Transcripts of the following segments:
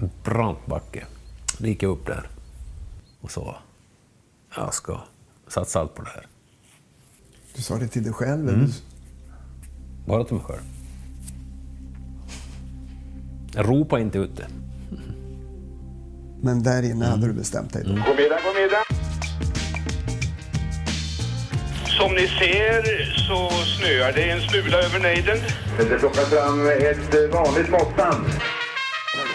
En brant backe. Då gick jag upp där och sa, jag ska satsa allt på det här. Du sa det till dig själv? Mm. eller? Bara till mig själv. Jag ropade inte ut det. Men där inne hade du bestämt dig då? God middag, god middag. Som ni ser så snöar det en smula över nejden. Det plockar fram ett vanligt måttband.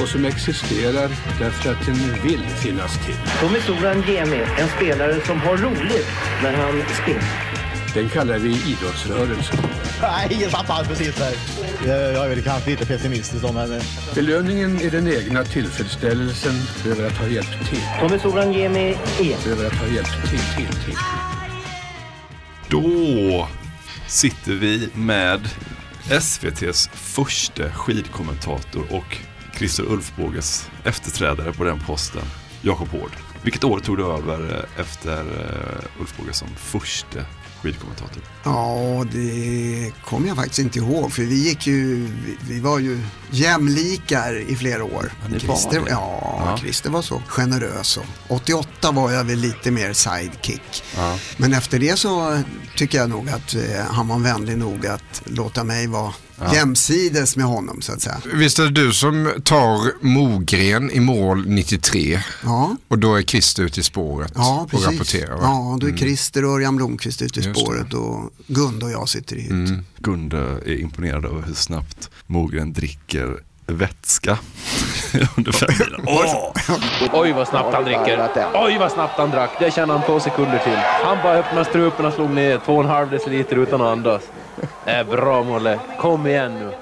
och som existerar därför att den vill finnas till. Tommy Soran Gemi, en spelare som har roligt när han springer. Den kallar vi idrottsrörelsen. Nej, jag tappade precis där. Jag är väl kanske lite pessimistisk om henne. Belöningen är den egna tillfredsställelsen över att ha hjälpt till. Tommy Soran Gemi är... Över att ha hjälpt till, till, till. Då sitter vi med SVTs första skidkommentator och Christer Ulfbåges efterträdare på den posten, Jakob Hård. Vilket år tog du över eh, efter eh, Ulfbåge som första skidkommentator? Ja, det kommer jag faktiskt inte ihåg. För vi gick ju, vi, var ju jämlikar i flera år. var Christer, det? ja, Ja. Christer var så generös. Och 88 var jag väl lite mer sidekick. Ja. Men efter det så tycker jag nog att eh, han var vänlig nog att låta mig vara Ja. jämsides med honom så att säga. Visst är det du som tar Mogren i mål 93 Ja. och då är Christer ute i spåret Ja, och precis. rapporterar? va? Ja, då är Mm. Christer och Örjan Blomqvist ute i Just det. spåret och Gunde och jag sitter i Mm. Gunde är imponerad över hur snabbt Mogren dricker vätska under femmilen. Åh! Oj vad snabbt han dricker. Oj vad snabbt han drack. Det känner han två sekunder till. Han bara öppnade strupen och slog ner två och en halv deciliter utan att andas. Det är bra Molle. Kom igen nu.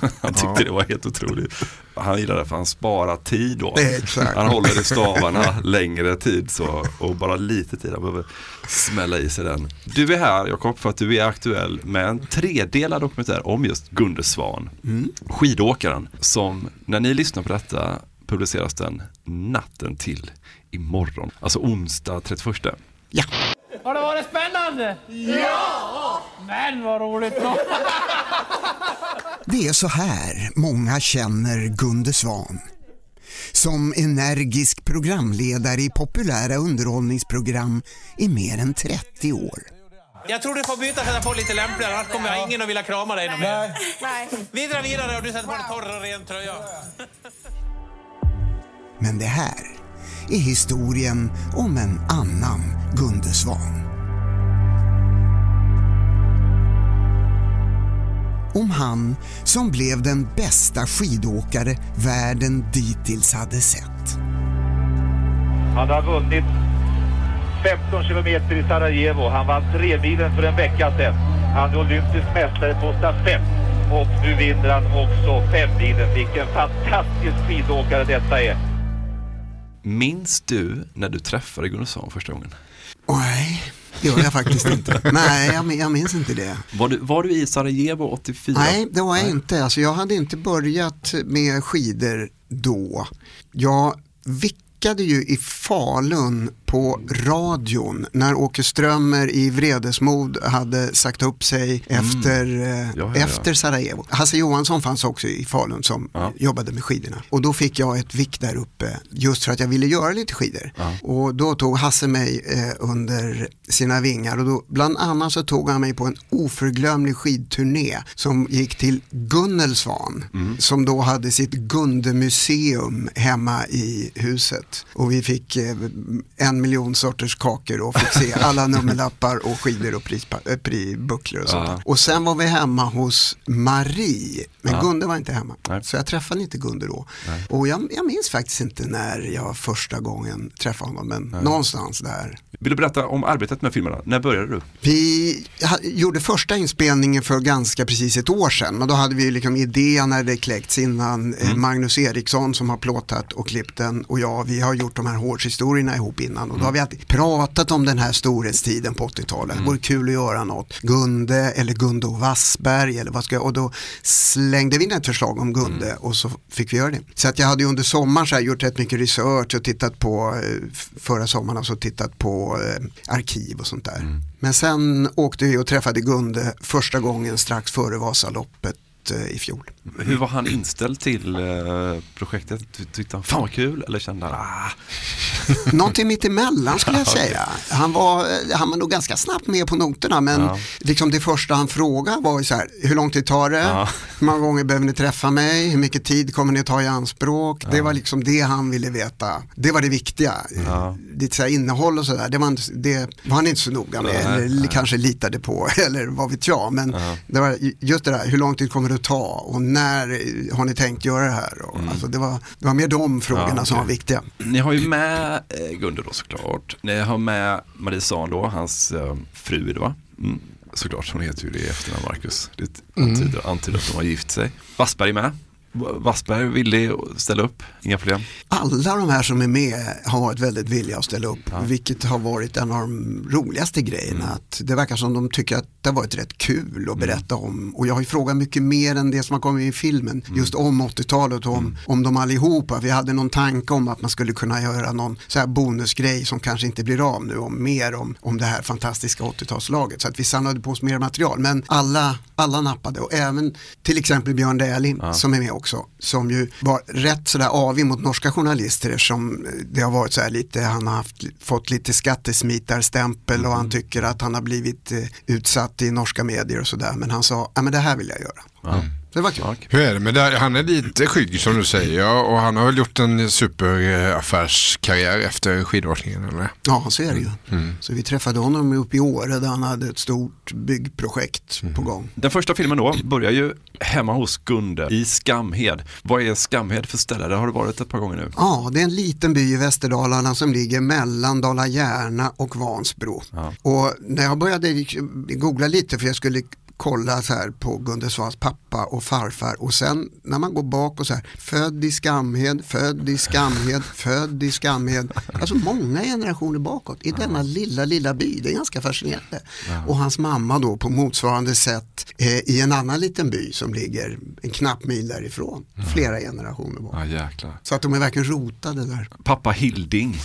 Han tyckte det var helt otroligt. Han gillar det för han sparar tid då. Exakt. Han håller i stavarna längre tid så, och bara lite tid. Han behöver smälla i sig den. Du är här Jakob för att du är aktuell med en tredelad dokumentär om just Gunde Svan. Mm. Skidåkaren som när ni lyssnar på detta publiceras den natten till imorgon. Alltså onsdag 31. Ja. Har det varit spännande? Ja! Men vad roligt. Det är så här många känner Gunde Svan. Som energisk programledare i populära underhållningsprogram i mer än 30 år. Jag tror du får byta sätta på lite lämpligare, annars kommer jag ingen att vilja krama dig någon mer. Vi drar vidare och du sätter på en torr och ren tröja. Men det här är historien om en annan Gunde Svan. Om han som blev den bästa skidåkare världen dittills hade sett. Han har vunnit 15 kilometer i Sarajevo. Han vann tremilen för en vecka sedan. Han är olympisk mästare på stafett. Och nu vinner han också femmilen. Vilken fantastisk skidåkare detta är. Minns du när du träffade Gunnar Svan första gången? Nej, det gör jag faktiskt inte. Nej, jag, jag minns inte det. Var du, var du i Sarajevo 84? Nej, det var jag inte. Alltså, jag hade inte börjat med skidor då. Jag vickade ju i Falun på radion när Åke Strömmer i Vredesmod hade sagt upp sig efter, eh, ja, ja. efter Sarajevo. Hasse Johansson fanns också i Falun som jobbade med skidorna. Och då fick jag ett vick där uppe just för att jag ville göra lite skidor. Och då tog Hasse mig eh, under sina vingar och då, bland annat så tog han mig på en oförglömlig skidturné som gick till Gunnelsvan som då hade sitt Gundemuseum hemma i huset. Och vi fick eh, en miljon sorters kakor och fick se alla nummerlappar och skidor och äh, prisbucklor och sånt. Ja. Och sen var vi hemma hos Marie, men Ja. Gunde var inte hemma. Nej. Så jag träffade inte Gunde då. Nej. Och jag, jag minns faktiskt inte när jag första gången träffade honom, men någonstans där. Vill du berätta om arbetet med filmerna? När började du? Vi gjorde första inspelningen för ganska precis ett år sedan, men då hade vi liksom idén det kläckts innan. Eh, Magnus Eriksson som har plåtat och klippt den och jag, vi har gjort de här hårdshistorierna ihop innan och då har vi alltid pratat om den här storhetstiden på 80-talet. Det vore kul att göra något. Gunde eller Gundo Wassberg eller vad ska jag, och då slängde vi in ett förslag om Gunde och så fick vi göra det. Så att jag hade under sommaren så gjort rätt mycket research och tittat på, eh, förra sommaren alltså tittat på eh, arkiv och sånt där. Men sen åkte vi och träffade Gunde första gången strax före Vasaloppet eh, i fjol. Hur var han inställd till eh, projektet? Ty- Tyckte han fan vad kul eller kände han ah, Någonting mitt emellan skulle jag säga. Han var, eh, han var nog ganska snabbt med på noterna men Ja. liksom det första han frågade var ju så här, hur lång tid tar det? Ja. Hur många gånger behöver ni träffa mig? Hur mycket tid kommer ni ta i anspråk? Det var liksom det han ville veta. Det var det viktiga. Ja. Ditt så här innehåll och sådär, det, var inte- det var han inte så noga med. Eller kanske litade på, eller vad vet jag. Men Ja. det var just det där, hur lång tid kommer det att ta? Och när har ni tänkt göra det här? Och, alltså, det, var, det var mer de frågorna Mm. Ja, som var viktiga. Ni har ju med eh, Gunde då såklart. Ni har med Marie Sahn då, hans eh, fru då? Mm. Såklart, hon heter ju det i efternamn Marcus. Det Mm. antyder, antyder att de har gift sig. Wassberg är med. Wassberg villig att ställa upp, inga problem. alla de här som är med har varit väldigt villiga att ställa upp, vilket har varit en av de roligaste grejerna. Att det verkar som de tycker att det har varit rätt kul att berätta om. Och jag har ju frågat mycket mer än det som har kommit i filmen, just om 80-talet och om, om dem allihopa. Vi hade någon tanke om att man skulle kunna göra någon så här bonusgrej som kanske inte blir av nu, om mer om, om det här fantastiska 80-talslaget. Så att vi samlade på oss mer material. Men alla, alla nappade och även till exempel Björn Dählie som är med också, som ju var rätt sådär avig mot norska journalister eftersom det har varit så här lite, han har haft, fått lite skattesmitarstämpel och han tycker att han har blivit eh, utsatt i norska medier och sådär. Men han sa, ja men det här vill jag göra. Ja. Så det var kul. Hur är det med det? Han är lite skygg som du säger och han har väl gjort en superaffärskarriär efter skidåkningen eller? Ja, så är det ju. Mm. Så vi träffade honom uppe i Åre där han hade ett stort byggprojekt Mm. på gång. Den första filmen då börjar ju hemma hos Gunde i Skamhed. Vad är Skamhed för ställe? Där har du varit ett par gånger nu. Ja, det är en liten by i Västerdalarna som ligger mellan Dala-Järna och Vansbro. Och när jag började googla lite för jag skulle kolla så här på Gunde Svans pappa och farfar och sen när man går bak och så här född i Skamhed, född i Skamhed, född i Skamhed. Alltså många generationer bakåt i denna lilla, lilla by. Det är ganska fascinerande. Och hans mamma då på motsvarande sätt eh, i en annan liten by som ligger en knapp mil därifrån. Flera generationer bak. Ja. Så att de är verkligen rotade där. Pappa Hilding,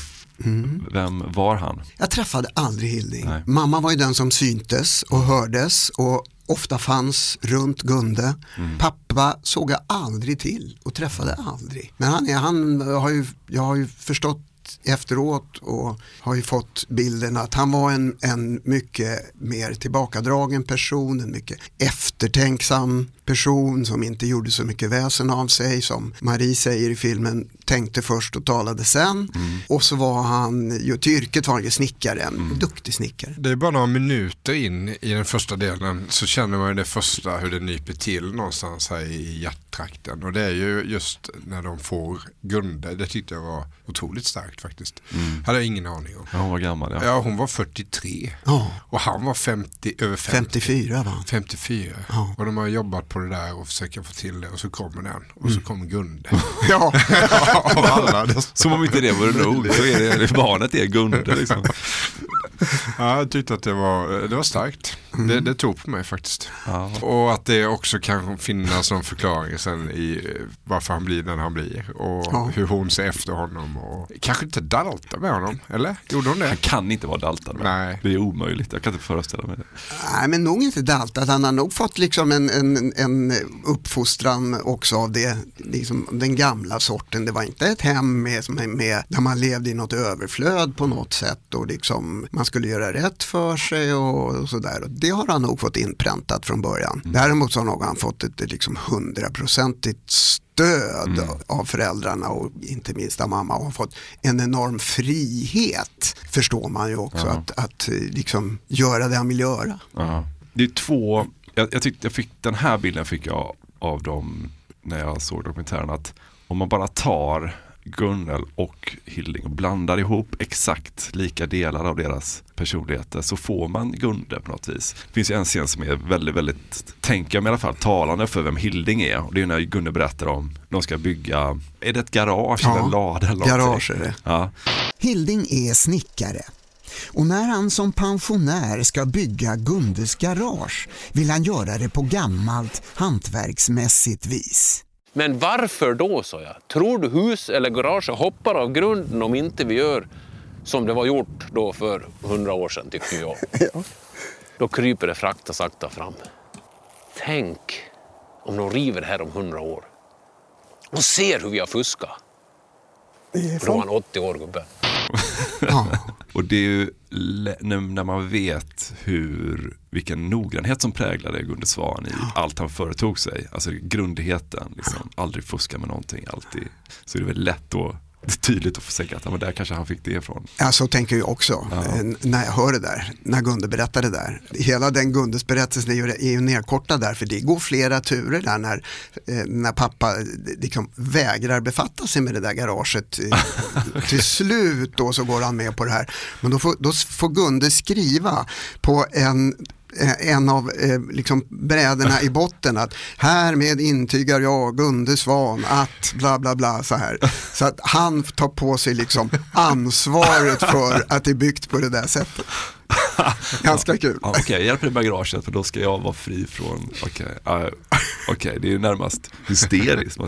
Mm. vem var han? Jag träffade aldrig Hilding. Nej. Mamma var ju den som syntes och hördes och ofta fanns runt Gunde. Mm. Pappa såg jag aldrig till och träffade aldrig. Men han, han har ju, jag har ju förstått efteråt och har ju fått bilden att han var en, en mycket mer tillbakadragen person, en mycket eftertänksam person som inte gjorde så mycket väsen av sig som Marie säger i filmen tänkte först och talade sen. Och så var han, ju till yrket var han ju snickare, en duktig snickare. Det är bara några minuter in i den första delen så känner man ju det första hur det nyper till någonstans här i hjärttrakten. Och det är ju just när de får Gunde, det tyckte jag var otroligt starkt faktiskt. Hade jag ingen aning om. Ja, hon var gammal ja. Ja, hon var 43 Ja. och han var 50, över 50. 54 var han. 54. Ja. Och de har jobbat på det där och försöker få till det och så kommer den och så kommer Gunde. Ja. Av alla. Som om inte det vore nog så är det, barnet är Gunde liksom. Ja, jag tyckte att det var, det var starkt. Det, det tog på mig faktiskt. Ja. Och att det också kan finnas någon förklaring sen i eh, varför han blir den han blir. Och Ja. hur hon ser efter honom. Och kanske inte dalta med honom, eller? Gjorde hon det? Han kan inte vara daltad. va? Nej. Det är omöjligt, jag kan inte föreställa mig det. Nej, men nog inte daltat. Han har nog fått liksom en, en, en uppfostran också av det, liksom den gamla sorten. Det var inte ett hem med, som är med, där man levde i något överflöd på något sätt och liksom, man skulle göra rätt för sig och, och sådär. Det har han nog fått inpräntat från början. Däremot så har nog han fått ett liksom hundraprocentigt stöd av föräldrarna och inte minst av mamma. Och har fått en enorm frihet förstår man ju också Ja. att, att liksom göra det han vill göra. Ja. Det är två, jag, jag tyckte jag fick, den här bilden fick jag av dem när jag såg dokumentären att om man bara tar Gunnel och Hilding och blandar ihop exakt lika delar av deras personligheter så får man Gunde på något vis. Det finns ju en scen som är väldigt, väldigt, tänker jag mig i alla fall, talande för vem Hilding är. Och det är när Gunde berättar om, de ska bygga, är det ett garage Ja, eller en lada? Eller någonting? garage är det. Ja. Hilding är snickare. Och när han som pensionär ska bygga Gundes garage vill han göra det på gammalt hantverksmässigt vis. Men varför då, sa jag. Tror du hus eller garage hoppar av grunden om inte vi gör som det var gjort då för hundra år sedan, tycker jag. Då kryper det frakta sakta fram. Tänk om de river det här om hundra år och ser hur vi har fuskat. Då var han 80 år, gubben. Och det är ju när man vet hur, vilken noggrannhet som präglade Gunde Svan i allt han företog sig. Alltså grundligheten, liksom, aldrig fuska med någonting, alltid. Så är det väl lätt då, tydligt att få säga att ja, men där kanske han fick det ifrån. Ja, så tänker jag också eh, när jag hör det där, när Gunde berättar det där. Hela den Gundes berättelsen är ju, är ju nedkortad där, för det går flera turer där när, eh, när pappa eh, liksom vägrar befatta sig med det där garaget. Till slut då så går han med på det här. Men då får, då får Gunde skriva på en Eh, en av eh, liksom bräderna i botten att härmed intygar jag Gunde Svan att bla bla bla så här. Så att han tar på sig liksom ansvaret för att det är byggt på det där sättet. Ganska kul. Ja, Okej, jag hjälper dig med garaget för då ska jag vara fri från, okej, ja, okej, det är ju närmast hysteriskt.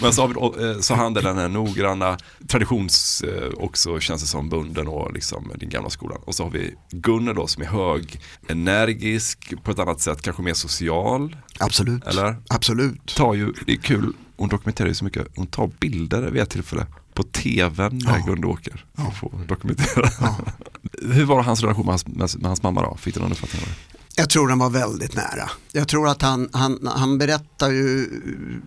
Men så har eh, så handlar den här noggranna, traditions eh, också känns det som bunden och liksom den gamla skolan. Och så har vi Gunnar då som är hög, energisk, på ett annat sätt kanske mer social. Absolut. Eller? Absolut. Tar ju, det är kul, hon dokumenterar ju så mycket, hon tar bilder vid ett tillfälle på tvn när Ja. Gunde åker. Ja. Får dokumentera. Hur var hans relation med hans, med, hans mamma då? Fick du någon uppfattning om det? Jag tror den var väldigt nära. Jag tror att han, han, han berättar ju,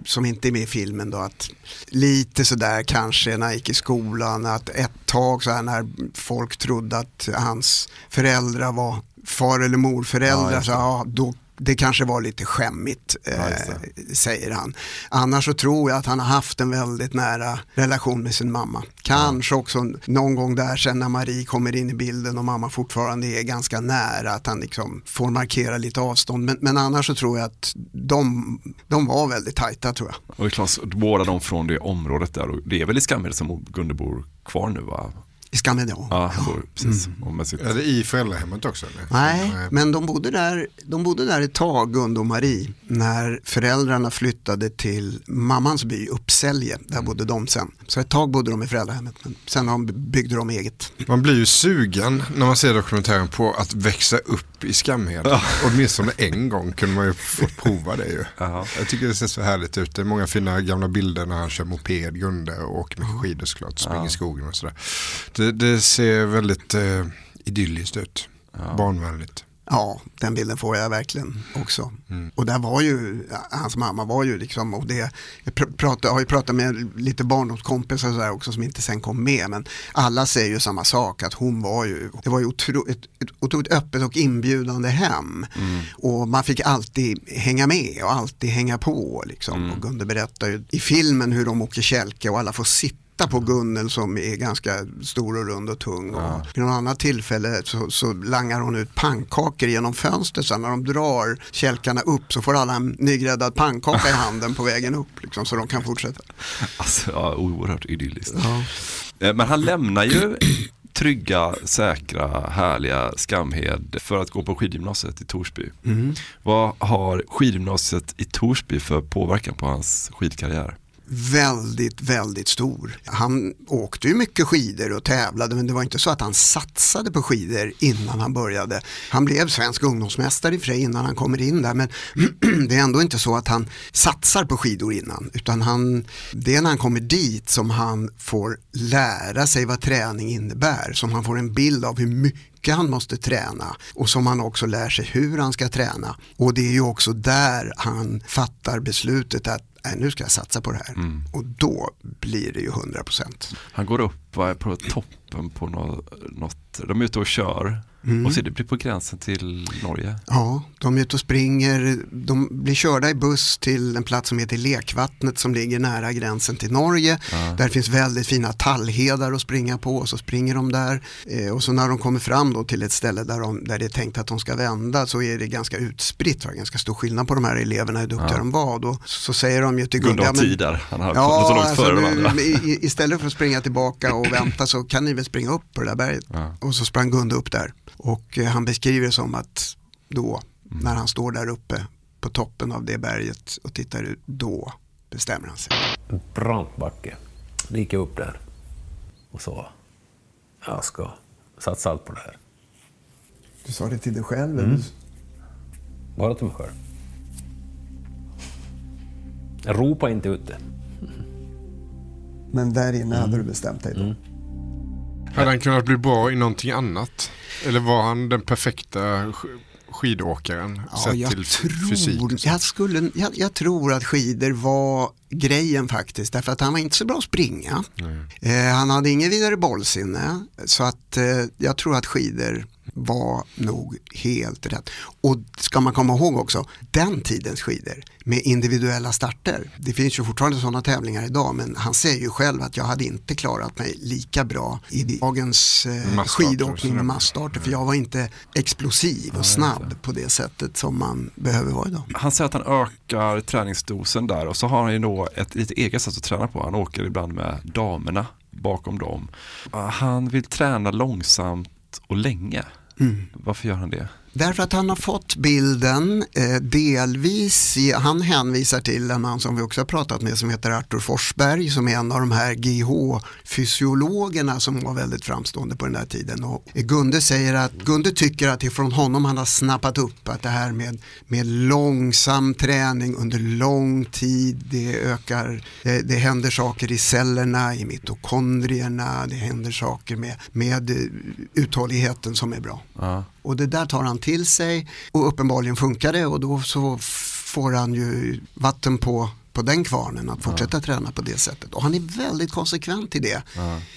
som inte är med i filmen då, att lite sådär kanske när han gick i skolan, att ett tag så här när folk trodde att hans föräldrar var far eller morföräldrar, Ja, så ja, då det kanske var lite skämmigt, eh, säger han. Annars så tror jag att han har haft en väldigt nära relation med sin mamma. Kanske också någon gång där sen när Marie kommer in i bilden och mamma fortfarande är ganska nära, att han liksom får markera lite avstånd. Men, men annars så tror jag att de, de var väldigt tajta tror jag. Och Klas, båda de från det området där, och det är väl i Skamhed som Gunde bor kvar nu va? I Skamhed ja. Ja, precis. Och med sitt... Är det i föräldrahemmet också? Eller? Nej, men de bodde, där, de bodde där ett tag, Gunde och Marie, när föräldrarna flyttade till mammans by Uppsälje. Där bodde de sen. Så ett tag bodde de i föräldrahemmet, men sen de- byggde de eget. Man blir ju sugen när man ser dokumentären på att växa upp i Skamhed. Åtminstone en gång kunde man ju få prova det ju. Jag tycker det ser så härligt ut. Det är många fina gamla bilder när han kör moped, Gunde, och åker mycket skidor såklart, springer Ja. i skogen och sådär. Det, det ser väldigt eh, idylliskt ut, barnvänligt. Ja, den bilden får jag verkligen också. Och där var ju, hans mamma var ju liksom, och det, jag pr- pratar, har ju pratat med lite barndomskompisar och så där också som inte sen kom med, men alla säger ju samma sak, att hon var ju, det var ju otro, ett, ett otroligt öppet och inbjudande hem. Och man fick alltid hänga med och alltid hänga på. Liksom. Och Gunde berättar ju i filmen hur de åker kälke och alla får sitta på Gunnel som är ganska stor och rund och tung. Och vid något annat tillfälle så, så langar hon ut pannkakor genom fönstret. Så när de drar kälkarna upp så får alla en nygräddad pannkaka i handen på vägen upp. Liksom, så de kan fortsätta. Alltså, ja, oerhört idylliskt. Eh, Men han lämnar ju trygga, säkra, härliga Skamhed för att gå på skidgymnasiet i Torsby. Mm. Vad har skidgymnasiet i Torsby för påverkan på hans skidkarriär? Väldigt, väldigt stor. Han åkte ju mycket skidor och tävlade men det var inte så att han satsade på skidor innan han började. Han blev svensk ungdomsmästare i och för sig innan han kommer in där men det är ändå inte så att han satsar på skidor innan utan han, det är när han kommer dit som han får lära sig vad träning innebär, som han får en bild av hur mycket han måste träna och som han också lär sig hur han ska träna. Och det är ju också där han fattar beslutet att nej, nu ska jag satsa på det här. Och då blir det ju 100%. Han går upp va, på toppen på något, något de är ute och kör Mm. och så är det på gränsen till Norge. Ja, de är ute och springer, de blir körda i buss till en plats som heter Lekvattnet som ligger nära gränsen till Norge. Där finns väldigt fina tallhedar att springa på och så springer de där. Eh, och så när de kommer fram då till ett ställe där, de, där det är tänkt att de ska vända så är det ganska utspritt, det var ganska stor skillnad på de här eleverna hur duktiga Ja. de var. Då, så säger de ju till Gunde har ja, men- tid där. Han har Ja, så långt alltså före nu, andra. i, i- istället för att springa tillbaka och vänta så kan ni väl springa upp på det där berget. Och så sprang Gunde upp där. Och eh, han beskriver det som att då, Mm. när han står där uppe på toppen av det berget och tittar ut, då bestämmer han sig. brant backe. Då gick jag upp där och sa, jag ska satsa allt på det här. Du sa det till dig själv? Mm. Bara till mig själv. Jag ropade inte ut det. Men där inne hade du bestämt dig då? Mm. Hade han kunnat bli bra i någonting annat? Eller var han den perfekta sk- skidåkaren Ja, sett jag, till fysik? tror, jag, skulle, jag, jag tror att skidor var grejen faktiskt. Därför att han var inte så bra att springa. Eh, han hade ingen vidare bollsinne. Så att eh, jag tror att skidor var nog helt rätt. Och ska man komma ihåg också, den tidens skidor med individuella starter. Det finns ju fortfarande sådana tävlingar idag men han säger ju själv att jag hade inte klarat mig lika bra i dagens eh, skidåkning med massstarter för jag var inte explosiv och snabb på det sättet som man behöver vara idag. Han säger att han ökar träningsdosen där och så har han ju då ett lite eget sätt att träna på. Han åker ibland med damerna bakom dem. Han vill träna långsamt och länge. Mm. Varför gör han det? Därför att han har fått bilden eh, delvis, i, han hänvisar till en man som vi också har pratat med som heter Arthur Forsberg som är en av de här GH-fysiologerna som var väldigt framstående på den här tiden. Och Gunde säger att Gunde tycker att det är från honom han har snappat upp att det här med, med långsam träning under lång tid, det ökar, det, det händer saker i cellerna, i mitokondrierna, det händer saker med, med eh, uthålligheten som är bra. Ja. Och det där tar han till sig och uppenbarligen funkar det och då så får han ju vatten på, på den kvarnen att fortsätta träna på det sättet. Och han är väldigt konsekvent i det.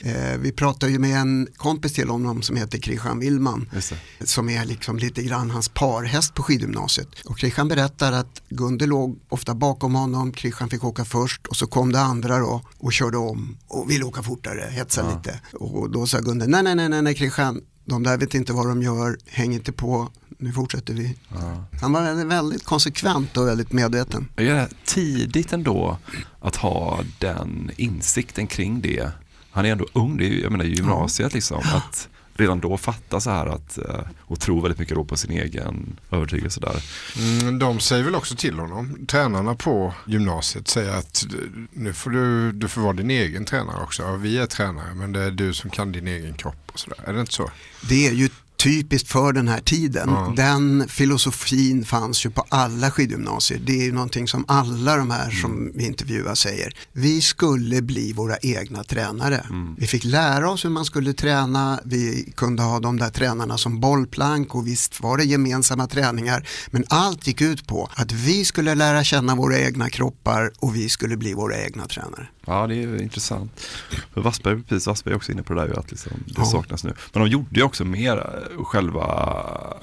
Eh, vi pratar ju med en kompis till honom som heter Christian Willman som är liksom lite grann hans parhäst på skidgymnasiet. Och Christian berättar att Gunde låg ofta bakom honom, Christian fick åka först och så kom det andra då och körde om och ville åka fortare, hetsa Ja. lite. Och då sa Gunde, nej nej nej, nej Christian, de där vet inte vad de gör, häng inte på, nu fortsätter vi. Han var väldigt, konsekvent och väldigt medveten. Är det tidigt ändå att ha den insikten kring det? Han är ändå ung, det är ju, jag menar gymnasiet liksom. Att redan då fatta så här att, eh, och tro väldigt mycket då på sin egen övertygelse där. Mm, de säger väl också till honom, tränarna på gymnasiet säger att nu får du, du får vara din egen tränare också. Ja, vi är tränare men det är du som kan din egen kropp sådär. Är det inte så? Det är ju typiskt för den här tiden. Ja. Den filosofin fanns ju på alla skidgymnasier. Det är ju någonting som alla de här som Mm. vi intervjuar säger. Vi skulle bli våra egna tränare. Mm. Vi fick lära oss hur man skulle träna, vi kunde ha de där tränarna som bollplank och visst var det gemensamma träningar. Men allt gick ut på att vi skulle lära känna våra egna kroppar och vi skulle bli våra egna tränare. Ja, det är ju intressant. För Wassberg, precis, Wassberg är också inne på det där att liksom, det Ja. saknas nu. Men de gjorde ju också mer eh, själva,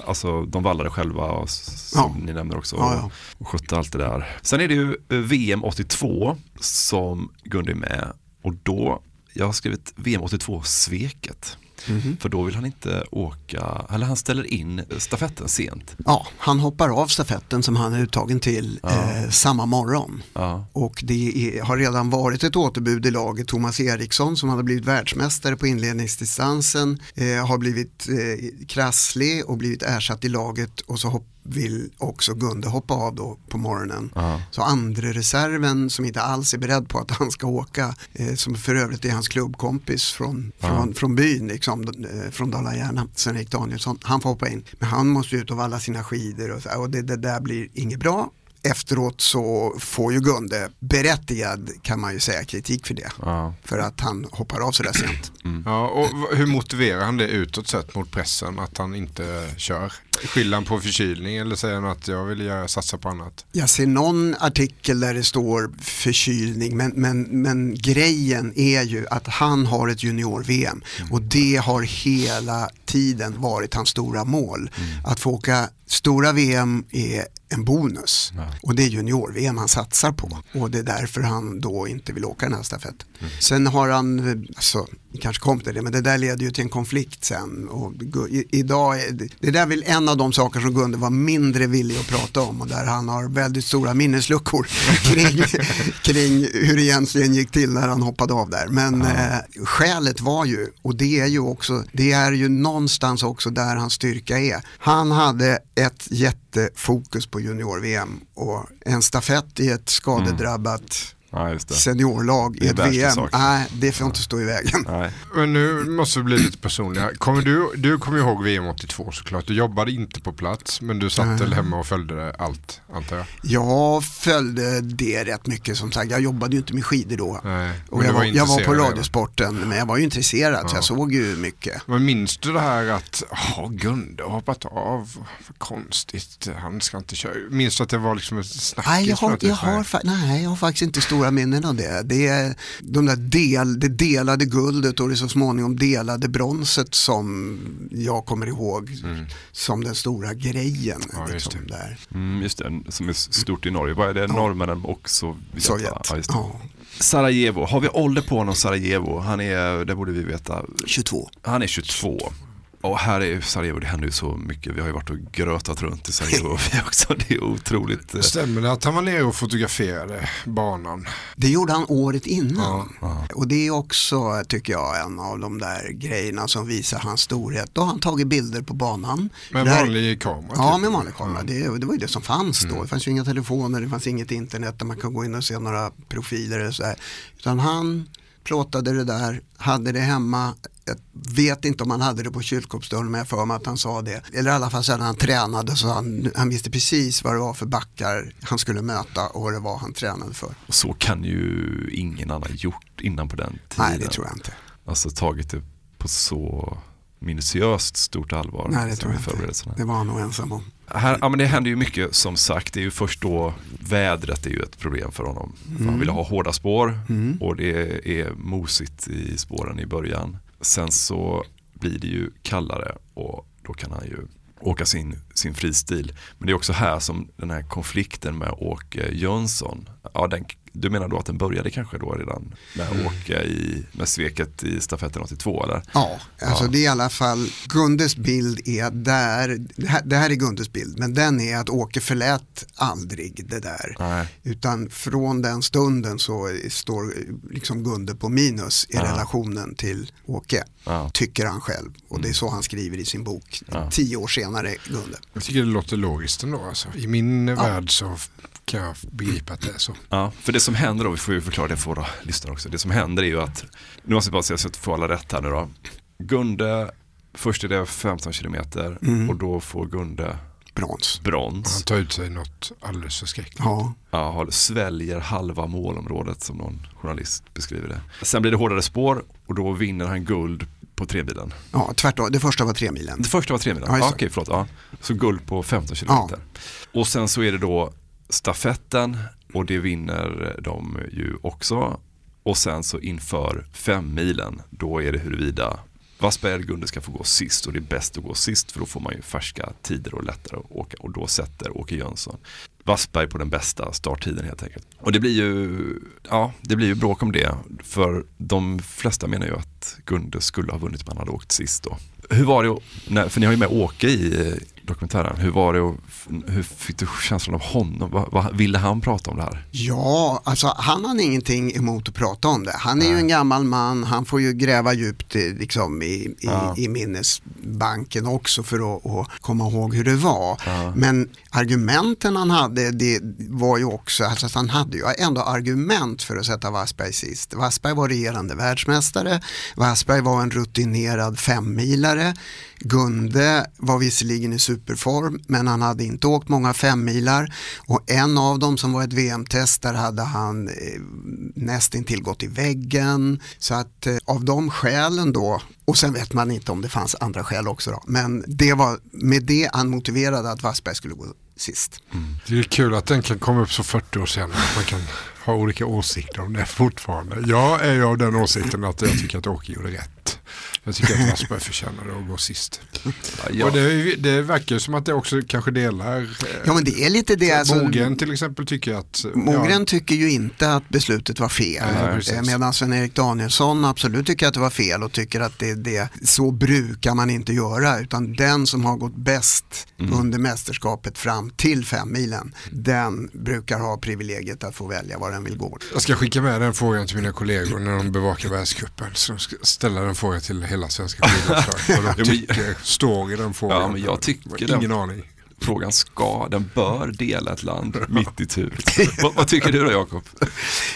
alltså de vallade själva och som Ja. ni nämner också. Ja, ja. Och skötte allt det där. Sen är det ju eh, VM 82 som Gunde är med och då, jag har skrivit VM 82 sveket. Mhm. För då vill han inte åka, eller han ställer in stafetten sent. Ja, han hoppar av stafetten som han är uttagen till eh, samma morgon. Ja. Och det är, har redan varit ett återbud i laget. Thomas Eriksson som hade blivit världsmästare på inledningsdistansen eh, har blivit eh, krasslig och blivit ersatt i laget och så hopp, vill också Gunde hoppa av då på morgonen. Ja. Så andra reserven som inte alls är beredd på att han ska åka, eh, som för övrigt är hans klubbkompis från, från, från byn, liksom, eh, från Dala-Järna, Sven-Erik Danielsson, han får hoppa in. Men han måste ut och valla sina skidor och, så, och det, det där blir inget bra. Efteråt så får ju Gunde berättigad kan man ju säga kritik för det. Ja. För att han hoppar av sådär sent. Ja, och hur motiverar han det utåt sett mot pressen att han inte kör? Skyller han på förkylning eller säger han att jag vill göra, satsa på annat? Jag ser någon artikel där det står förkylning men, men, men grejen är ju att han har ett junior-VM och det har hela tiden varit hans stora mål. Att få åka stora VM är en bonus. Och det är junior-VM han satsar på. Och det är därför han då inte vill åka den här stafetten. Sen har han, alltså, vi kanske kom till det, men det där leder ju till en konflikt sen. Och idag det, där är väl en av de saker som Gunde var mindre villig att prata om och där han har väldigt stora minnesluckor kring, kring hur det egentligen gick till när han hoppade av där. Men eh, skälet var ju, och det är ju också, det är ju någonstans också där hans styrka är. Han hade ett jättefokus på junior-VM och en stafett i ett skadedrabbat Ja, just det. seniorlag i ett VM. Nej, det får inte stå i vägen. Nej. Men nu måste vi bli lite personliga. Kommer du, du kommer ihåg VM 82 såklart. Du jobbade inte på plats men du satt väl hemma och följde det allt antar jag? Jag följde det rätt mycket som sagt. Jag jobbade ju inte med skidor då. Nej, Och jag, var, jag var på Radiosporten men jag var ju intresserad så Ja. jag såg ju mycket. Men minns du det här att oh, Gunde har hoppat av, vad konstigt, han ska inte köra. Minns du att det var liksom ett snackis? Nej jag, har, jag, har, nej, jag har faktiskt inte stora minnen av det. Det är de där del, det delade guldet och det så småningom delade bronset som jag kommer ihåg som den stora grejen. liksom, där. Mm, just det, som är stort i Norge. Vad är det? Norrmännen och Sovjet? Sovjet? Ja, just det. ja. Sarajevo, har vi ålder på honom Sarajevo? Han är, det borde vi veta. 22. Han är 22. Och här är Sarajevo, det händer ju så mycket. Vi har ju varit och grötat runt i Sarajevo vi också. Det är otroligt. Stämmer det att han var nere och fotograferade banan? Det gjorde han året innan. Och det är också, tycker jag, en av de där grejerna som visar hans storhet. Då har han tagit bilder på banan. Med Det här- vanlig kamera? Ja, typ. med vanlig kamera. Det, det var ju det som fanns Mm. då. Det fanns ju inga telefoner, det fanns inget internet där man kan gå in och se några profiler eller så här. Utan han plåtade det där, hade det hemma. Jag vet inte om han hade det på kylskåpsdörren men jag för mig att han sa det. Eller i alla fall så när han tränade så han, han visste precis vad det var för backar han skulle möta och vad det var han tränade för. Och så kan ju ingen annan gjort innan på den tiden. Nej, det tror jag inte. Alltså tagit det på så minutiöst stort allvar. Nej, det tror jag inte. Det var han nog ensam om. Här, ja, men det händer ju mycket som sagt. Det är ju först då vädret är ju ett problem för honom. Mm. Han vill ha hårda spår och det är mosigt i spåren i början. Sen så blir det ju kallare och då kan han ju åka sin, sin fristil. Men det är också här som den här konflikten med Åke Jönsson, ja, den, du menar då att den började kanske då redan med Åke i, med sveket i stafetten 82 eller? Ja, alltså det är i alla fall, Gundes bild är där, det här, det här är Gundes bild, men den är att Åke förlät aldrig det där. Nej. Utan från den stunden så står liksom Gunde på minus i Ja. relationen till Åke, Ja. tycker han själv. Och det är så han skriver i sin bok, Ja. tio år senare, Gunde. Jag tycker det låter logiskt ändå. Alltså. I min värld så kan jag begripa att det är så. Ja, för det som händer då, vi får ju förklara det för våra lyssnare också. Det som händer är ju att, nu måste jag bara säga så att jag får alla rätt här nu då. Gunde Först är det 15 kilometer Mm. och då får Gunde brons. brons. Han tar ut sig något alldeles förskräckligt. Ja. Ja, sväljer halva målområdet som någon journalist beskriver det. Sen blir det hårdare spår och då vinner han guld på tremilen. Ja, tvärtom. Det första var tre milen. Det första var tremilen? Ja, Ja, det. Okej, förlåt. Ja. Så guld på 15 kilometer. Och sen så är det då stafetten och det vinner de ju också. Och sen så inför fem milen då är det huruvida Wassberg eller Gunde ska få gå sist och det är bäst att gå sist för då får man ju färska tider och lättare att åka och då sätter Åke Jönsson Wassberg på den bästa starttiden helt enkelt. Och det blir ju, ja, det blir ju bråk om det för de flesta menar ju att Gunde skulle ha vunnit om han hade åkt sist då. Hur var det, för ni har ju med Åke i dokumentären, hur var det, att- hur fick du känslan av honom? Vad, vad ville han prata om det här? Ja, alltså han har ingenting emot att prata om det. Han är ju en gammal man, han får ju gräva djupt i, liksom, i, i, Ja. i minnesbanken också för att, att komma ihåg hur det var. Men argumenten han hade, det var ju också, alltså att han hade ju ändå argument för att sätta Wassberg sist. Wassberg var regerande världsmästare, Wassberg var en rutinerad femmilare, Gunde var visserligen i superform men han hade inte åkt många femmilar och en av dem som var ett VM-test där hade han eh, nästintill gått i väggen. Så att eh, av de skälen då, och sen vet man inte om det fanns andra skäl också då, men det var med det han motiverade att Wassberg skulle gå sist. Mm. Det är kul att den kan komma upp så 40 år senare. Att man kan ha olika åsikter om det fortfarande. Jag är ju av den åsikten att jag tycker att Åke gjorde rätt. Jag tycker att Wassberg förtjänade att gå sist. ja. Och det, det verkar som att det också kanske delar. eh, Ja men det är lite det. Alltså, Mogren till exempel tycker att... Mogren tycker ju inte att beslutet var fel. Nej. Eh, Medan Sven-Erik Danielsson absolut tycker att det var fel och tycker att det, det, så brukar man inte göra. Utan den som har gått bäst Mm. under mästerskapet fram till fem milen den brukar ha privilegiet att få välja var den vill gå. Jag ska skicka med den frågan till mina kollegor när de bevakar världscupen. Så ska ställa den frågan till hela svenska skidåkare. Vad de tycker står i den frågan. Ja, men jag tycker Ingen den, aning. frågan ska, den bör dela ett land mitt i tur. vad, vad tycker du då Jakob?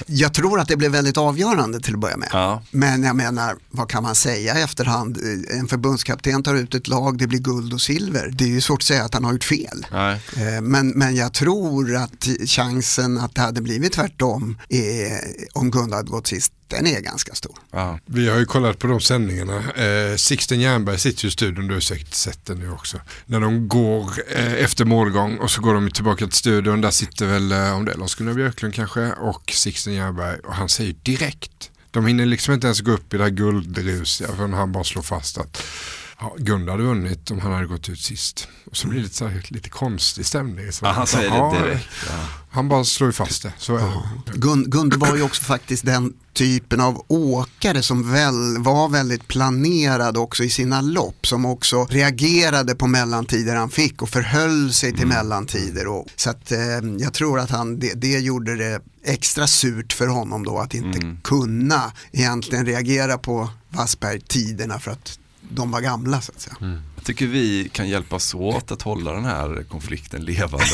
Jag tror att det blev väldigt avgörande till att börja med. Ja. Men jag menar, vad kan man säga i efterhand? En förbundskapten tar ut ett lag, det blir guld och silver. Det är ju svårt att säga att han har gjort fel. Nej. Eh, Men, men jag tror att chansen att det hade blivit tvärtom är, om Gunnar hade gått sist, den är ganska stor. Vi har ju kollat på de sändningarna. Eh, Sixten Jernberg sitter ju i studion, du har säkert sett den nu också. När de går eh, efter målgång och så går de tillbaka till studion. Där sitter väl, eh, om det är Lars-Gunnar Björklund kanske, och Sixten Jernberg. Och han säger direkt, de hinner liksom inte ens gå upp i det här guldrusiga förrän han bara slår fast att ja, Gunnar hade vunnit om han hade gått ut sist. Och så blir det lite, så här, lite konstig stämning. Så Ja, han säger det ja, direkt. Ja. Han bara slår ju fast det, så det. Gun, Gunde var ju också faktiskt den typen av åkare som väl var väldigt planerad också i sina lopp. Som också reagerade på mellantider han fick och förhöll sig till mellantider. Och, så att, eh, jag tror att han, det, det gjorde det extra surt för honom då att inte kunna egentligen reagera på Wassberg-tiderna för att de var gamla så att säga. Mm. Jag tycker vi kan hjälpas åt att hålla den här konflikten levande.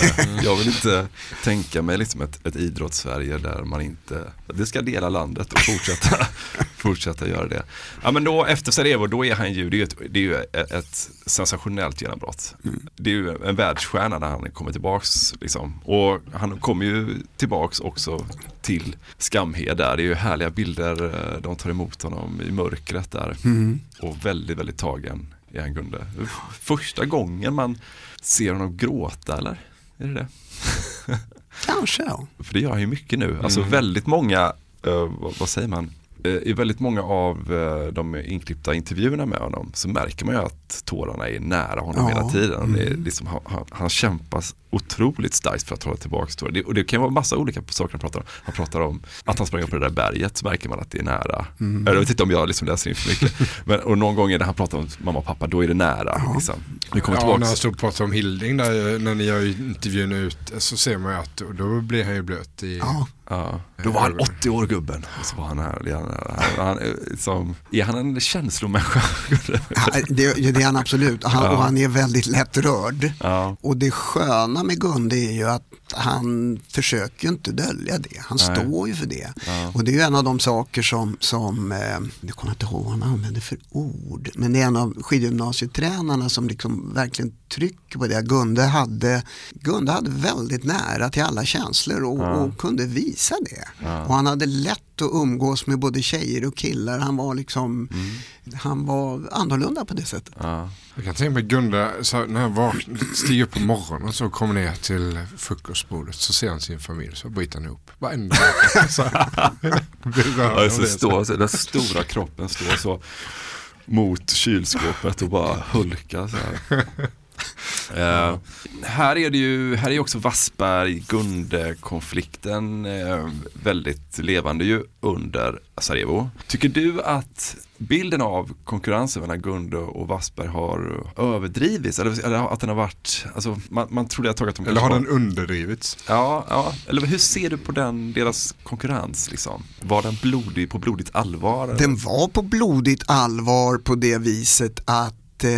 Jag vill inte tänka mig liksom ett, ett idrottssverige där man inte, det ska dela landet och fortsätta, fortsätta göra det. Ja men då efter Sarajevo, då är han ju, det är ju ett, det är ju ett, sensationellt genombrott. Det är ju en världsstjärna när han kommer tillbaks liksom. Och han kommer ju tillbaks också till Skamhed där. Det är ju härliga bilder, eh, de tar emot honom i mörkret där. Mm. Och väldigt, väldigt tagen är han Gunde. Första gången man ser honom gråta eller? Är det det? Kanske ja. För det gör han ju mycket nu. Alltså Mm. väldigt många, eh, vad, vad säger man? Eh, I väldigt många av eh, de inklippta intervjuerna med honom så märker man ju att tårarna är nära honom Ja. hela tiden. Det är Mm. liksom, han, han, han kämpar otroligt starkt för att hålla tillbaka. Det, och det kan vara massa olika saker han pratar om. Han pratar om att han sprang upp på det där berget så märker man att det är nära. Mm. Jag vet inte om jag liksom läser in för mycket. Men, och någon gång när han pratar om mamma och pappa, då är det nära. Liksom. Vi kommer Ja, tillbaka. när han står och pratar om Hilding där, när ni gör intervjun ut så ser man ju att då- blir han ju blöt i... Ja. Ja, då var han 80 år gubben. Och så var han här. Han, han, som, är han en känslomänniska? Ja, det, det är han absolut han, Ja. och han är väldigt lättrörd. Ja. Och det sköna med Gunde är ju att han försöker inte dölja det. Han Nej. står ju för det. Ja. Och det är ju en av de saker som, som eh, jag kommer inte ihåg vad han använder för ord, men det är en av skidgymnasietränarna som liksom verkligen trycker på det. Gunde hade, Gunde hade väldigt nära till alla känslor och, Ja. och kunde visa det. Ja. Och han hade lätt att umgås med både tjejer och killar. Han var liksom, han var annorlunda på det sättet. Jag kan tänka mig Gunda, så när han stiger upp på morgonen och så kommer ner till frukostbordet så ser han sin familj så bryter han ihop. Varenda Ja, så står, så, den stora kroppen står så mot kylskåpet och bara hulkar så här. Eh, här är det ju, här är också Wassberg-Gunde-konflikten eh, väldigt levande ju under Sarajevo. Tycker du att bilden av konkurrensen mellan Gunde och Wassberg har överdrivits? Eller, eller att den har varit, alltså man, man trodde ett tag att de Eller har den underdrivits? Ja, ja, eller hur ser du på den, deras konkurrens liksom? Var den blodig, på blodigt allvar? eller? Den var på blodigt allvar på det viset att eh,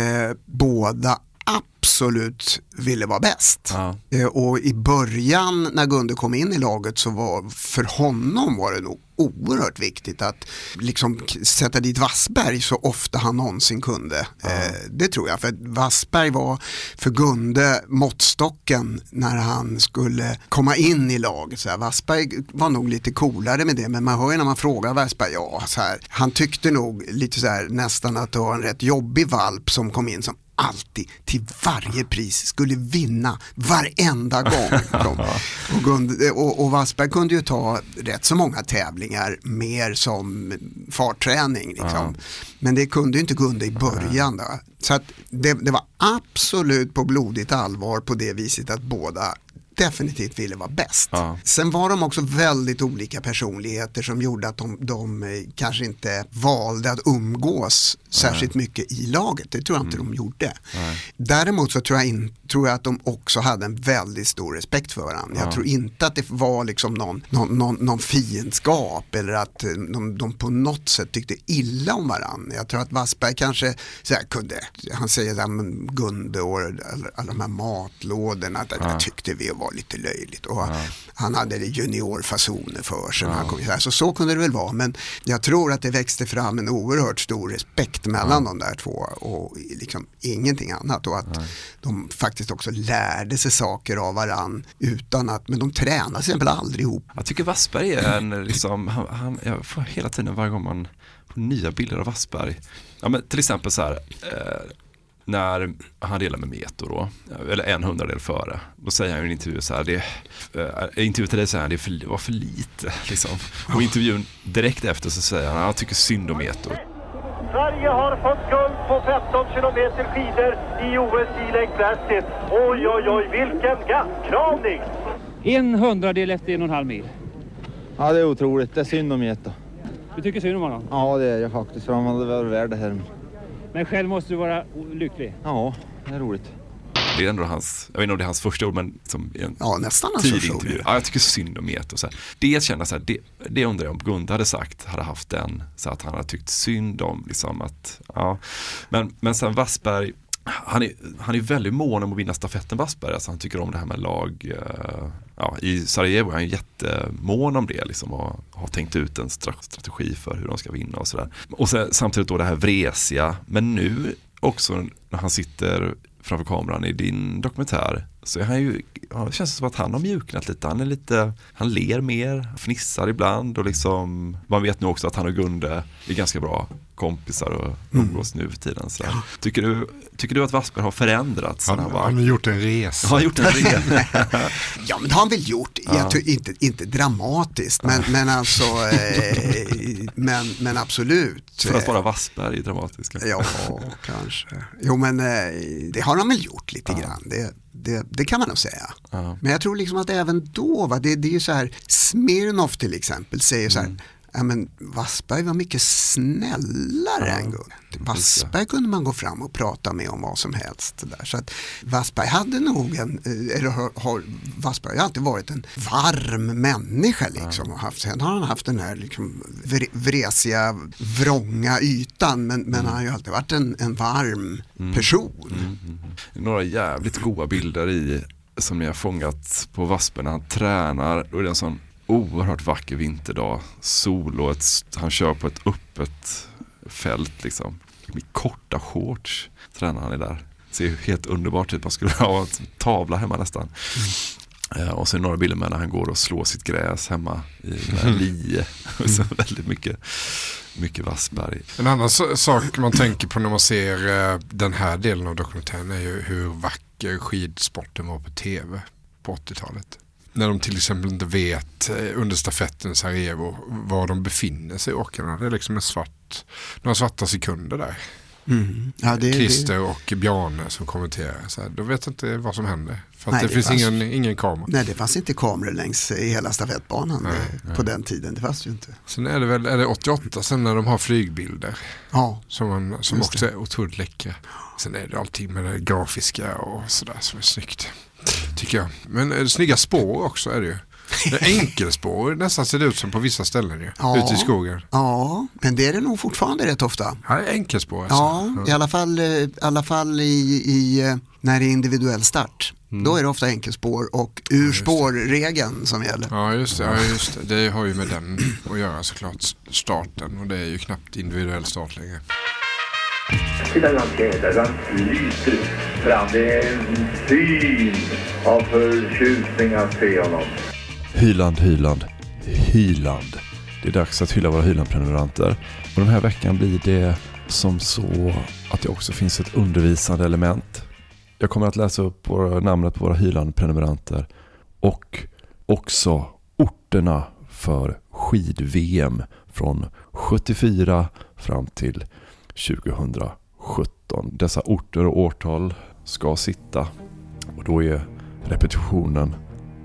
båda absolut ville vara bäst. Eh, och i början när Gunde kom in i laget så var för honom var det nog oerhört viktigt att liksom sätta dit Wassberg så ofta han någonsin kunde. Eh, det tror jag, för Wassberg var för Gunde måttstocken när han skulle komma in i laget. Så här, Wassberg var nog lite coolare med det, men man hör ju när man frågar Wassberg, ja, så här, han tyckte nog lite så här nästan att det var en rätt jobbig valp som kom in som alltid till varje pris skulle vinna varenda gång. och, och, och Wassberg kunde ju ta rätt så många tävlingar mer som fartträning. Liksom. Men det kunde ju inte Gunde i början. Då. Så att det, det var absolut på blodigt allvar på det viset att båda definitivt ville vara bäst. Sen var de också väldigt olika personligheter som gjorde att de, de eh, kanske inte valde att umgås särskilt mycket i laget. Det tror jag inte de gjorde. Däremot så tror jag, in, tror jag att de också hade en väldigt stor respekt för varandra. Ja. Jag tror inte att det var liksom någon, någon, någon, någon fiendskap eller att eh, de, de på något sätt tyckte illa om varandra. Jag tror att Wassberg kanske så här, kunde, han säger där men Gunde och alla, alla de här matlådorna, det där tyckte vi var lite löjligt. Och Han hade juniorfasoner för sig. när Han kom, så, här. så kunde det väl vara, men jag tror att det växte fram en oerhört stor respekt mellan de där två och liksom ingenting annat. Och att de faktiskt också lärde sig saker av varann utan att, men de tränade till exempel aldrig ihop. Jag tycker Wassberg är en, liksom, han, han, jag får hela tiden varje gång man får nya bilder av Wassberg. Ja, men till exempel så här, eh, när han delar med Meto då, eller en hundradel före, då säger han i en intervju så här, det, i intervju till dig säger han, det, för, det var för lite. Liksom. Och intervjun direkt efter så säger han, han tycker synd om Meto. Sverige har fått guld på 15 kilometer skidor i OS i Lake Placid. Oj, oj, oj, vilken gastkramning! En hundradel efter en och en halv mil. Ja, det är otroligt. Det är synd om Geta. Du tycker synd om honom? Ja, det är jag faktiskt. För han hade varit värd det här. Men själv måste du vara lycklig? Ja, det är roligt. Det är ändå hans, jag vet inte om det är hans första ord men som i en Ja, nästan hans tidig första ord. intervju. Ja, jag tycker synd om Meto. Så här. Det känner jag så här, det, det undrar jag om Gunde hade sagt, hade haft den, så att han hade tyckt synd om liksom att, ja. Men, men sen Wassberg, han är, han är väldigt mån om att vinna stafetten Wassberg, alltså han tycker om det här med lag, eh, ja, i Sarajevo är han jättemån om det liksom och har tänkt ut en strategi för hur de ska vinna och sådär. Och sen, samtidigt då det här vresiga, men nu också när han sitter framför kameran i din dokumentär så är han ju, ja, det känns som att han har mjuknat lite. Han är lite, han ler mer, fnissar ibland och liksom, man vet nu också att han och Gunde är ganska bra kompisar och umgås nu för tiden. Så tycker, du, tycker du att Wassberg har förändrats? sen Han, var- han har gjort en resa. Han har gjort en resa. Ja men det har han väl gjort, Ja. tror, inte, inte dramatiskt men, men alltså eh, men, men absolut. För att vara Wassberg är dramatisk. Ja, kanske. Jo men eh, det har han väl gjort lite grann, det, det, det kan man nog säga. Men jag tror liksom att även då, va, det, det är ju så här, Smirnoff till exempel säger så här, ja men Wassberg var mycket snällare än Gunde. Wassberg kunde man gå fram och prata med om vad som helst. Där. Så att Wassberg hade nog en, eh, eller har, har Wassberg har alltid varit en varm människa liksom. Och haft, sen har han haft den här liksom vre- vresiga, vrånga ytan men, men han har ju alltid varit en, en varm person. Några jävligt goda bilder i som ni har fångat på Vaspen när han tränar. Då är det en sån oerhört vacker vinterdag. Sol och ett, han kör på ett öppet fält liksom. Med korta shorts tränar han i där. Ser helt underbart ut. Man skulle ha en tavla hemma nästan. Eh, och sen några bilder med när han går och slår sitt gräs hemma i mm. lie. Och så väldigt mycket, mycket Vassberg. En annan sak man tänker på när man ser eh, den här delen av dokumentären är ju hur vacker skidsporten var på tv på 80-talet. När de till exempel inte vet eh, under stafetten i Sarajevo var de befinner sig åkarna. Det är liksom en svart, några svarta sekunder där. Mm. Ja, det, Christer det... och Bjarne som kommenterar. Så här, de vet inte vad som händer. För nej, det, det, finns fanns... ingen, ingen kamera. Nej, det fanns inte kameror längs hela stafettbanan nej, eh, på nej. den tiden. Det fanns ju inte. Sen är det väl är det 88 sen när de har flygbilder. Ja. Som, man, som också är otroligt läckra. Sen är det allting med det grafiska och sådär som är snyggt. Tycker jag. Men det snygga spår också är det ju. Enkelspår nästan ser det ut som på vissa ställen ju, ja, ute i skogen. Ja, men det är det nog fortfarande rätt ofta. Ja, enkelspår alltså. Ja, ja. i alla fall, eh, i, alla fall i, i, eh, när det är individuell start. Mm. Då är det ofta enkelspår och urspårregeln som gäller. Ja just, det, ja, just det. Det har ju med den att göra såklart, starten. Och det är ju knappt individuell start längre. Titta hur han han lyser fram. Det är en syn av förtjusning att se honom. Hyland, Hyland, Hyland. Det är dags att hylla våra Hyland-prenumeranter. Och den här veckan blir det som så att det också finns ett undervisande element. Jag kommer att läsa upp våra, namnet på våra Hyland-prenumeranter och också orterna för skid-VM från 74 fram till 2017. Dessa orter och årtal ska sitta och då är repetitionen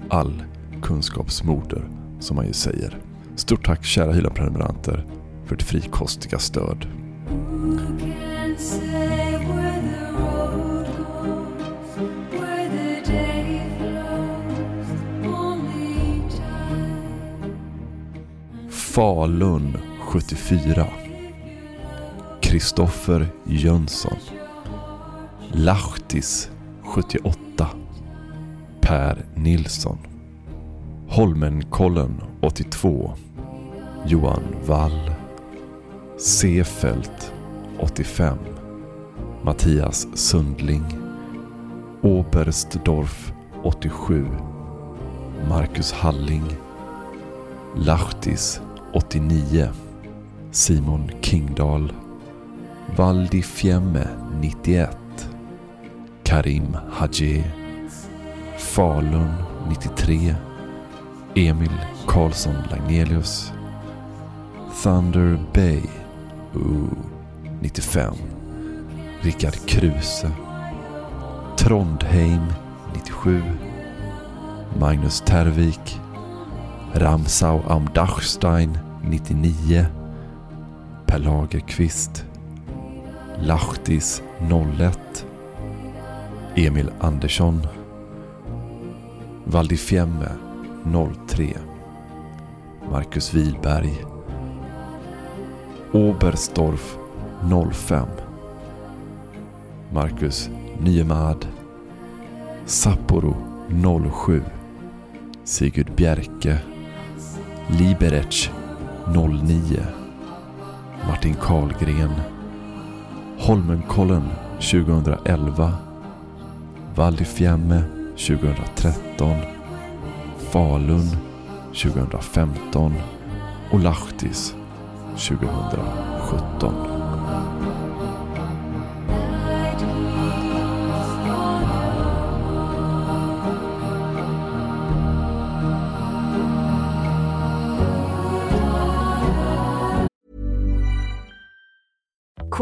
all kunskapsmoder, som man ju säger. Stort tack kära Hyland-prenumeranter för ert frikostiga stöd. Falun 74 Kristoffer Jönsson. Lahtis 78 Per Nilsson. Holmenkollen 82 Johan Wall. Sefelt 85 Mattias Sundling. Oberstdorf 87 Marcus Halling. Lahtis 89 Simon Kingdahl. Valdi Fiemme 91 Karim Haji. Falun 93 Emil Karlsson Lagnelius. Thunder Bay. Ooh, 95 Rickard Kruse. Trondheim 97 Magnus Tervik. Ramsau am Dachstein 99 Per Lagerqvist. Lahtis 01 Emil Andersson. Valdifiemme 03 Marcus Wilberg Oberstorf 05 Marcus Nyemad. Sapporo 07 Sigurd Bjerke. Liberec 09 Martin Karlgren. Holmenkollen 2011 Valdifiemme 2013 Falun 2015 och Lahtis 2017.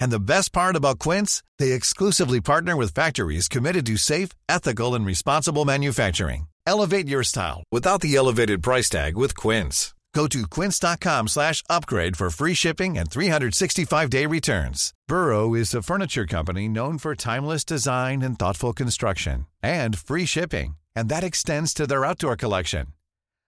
And the best part about Quince, they exclusively partner with factories committed to safe, ethical, and responsible manufacturing. Elevate your style without the elevated price tag with Quince. Go to quince.com slash upgrade for free shipping and 365-day returns. Burrow is a furniture company known for timeless design and thoughtful construction and free shipping, and that extends to their outdoor collection.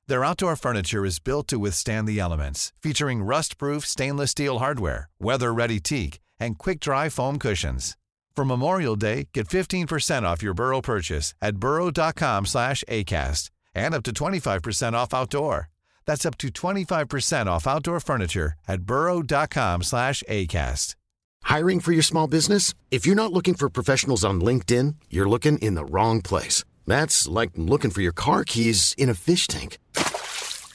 Their outdoor furniture is built to withstand the elements, featuring rust-proof stainless steel hardware, weather-ready teak, and quick-dry foam cushions. For Memorial Day, get 15% off your Burrow purchase at burrow.com slash ACAST and up to 25% off outdoor. That's up to 25% off outdoor furniture at burrow.com slash ACAST. Hiring for your small business? If you're not looking for professionals on LinkedIn, you're looking in the wrong place. That's like looking for your car keys in a fish tank.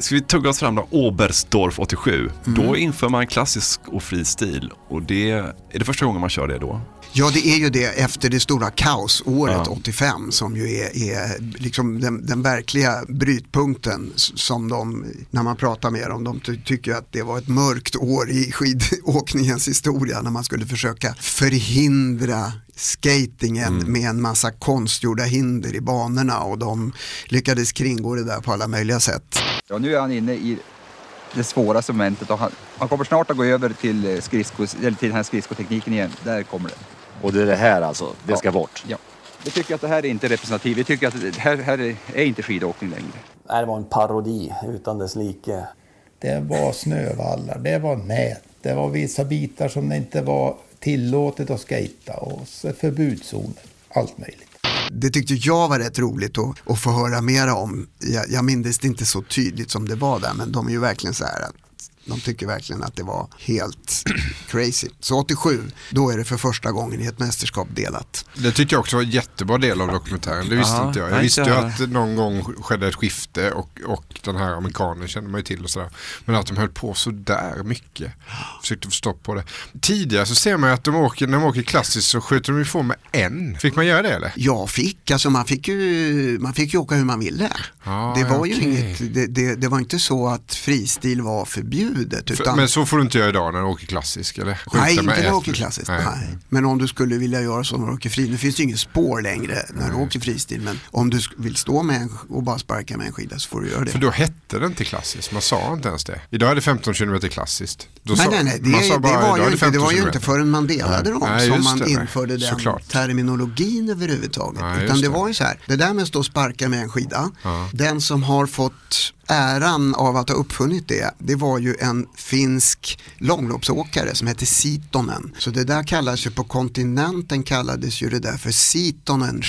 Ska vi tugga oss fram då? Oberstdorf 87. Mm. Då inför man klassisk och fri stil. Och det, är det första gången man kör det då? Ja, det är ju det efter det stora kaosåret Ja. 85 som ju är, är liksom den, den verkliga brytpunkten som de, när man pratar med dem, de ty tycker att det var ett mörkt år i skidåkningens historia när man skulle försöka förhindra skatingen med en massa konstgjorda hinder i banorna och de lyckades kringgå det där på alla möjliga sätt. Ja, nu är han inne i det svåraste momentet och han, han kommer snart att gå över till, eh, skridskos, eller till den här skridskotekniken igen. Där kommer det. Och det är det här alltså, det ska bort? Ja. Vi tycker att det här är inte representativt. Vi tycker att det här, här är- är inte skidåkning längre. Det var en parodi utan dess like. Det var snövallar, det var nät, det var vissa bitar som det inte var tillåtet att skejta och förbudszon, förbudszoner. Allt möjligt. Det tyckte jag var rätt roligt att, att få höra mera om. Jag, jag minns det inte så tydligt som det var där men de är ju verkligen så här att de tycker verkligen att det var helt crazy. Så 87, då är det för första gången i ett mästerskap delat. Det tyckte jag också var en jättebra del av dokumentären. Det visste Aha, inte jag. Jag visste ju att någon gång skedde ett skifte och, och den här amerikanen kände man ju till och sådär. Men att de höll på så där mycket. Försökte få stopp på det. Tidigare så ser man ju att de åker, när de åker klassiskt så skjuter de ifrån med en. Fick man göra det eller? Jag fick, alltså man fick ju, man fick ju åka hur man ville. Ah, det var ju okej. inget, det, det, det var inte så att fristil var förbjudet. För, Utan, men så får du inte göra idag när du åker klassisk eller? Skjuta Nej, inte när du åker klassiskt. Nej. Men om du skulle vilja göra så när du åker fri, nu finns det ju inget spår längre när du åker fristil, men om du vill stå med en, och bara sparka med en skida så får du göra det. För då hette det inte klassiskt, man sa inte ens det. Idag är det 15 km klassiskt. Då nej, sa- nej, nej, det, man sa det, var ju inte, det 15 var ju inte förrän man delade dem Nej, som man det, nej. införde den Såklart. terminologin överhuvudtaget. Utan det det. var ju så här, det där med att stå och sparka med en skida, den som har fått äran av att ha uppfunnit det, det var ju en finsk långloppsåkare som hette Sitonen. Så det där kallas ju på kontinenten kallades ju det där för Sitonen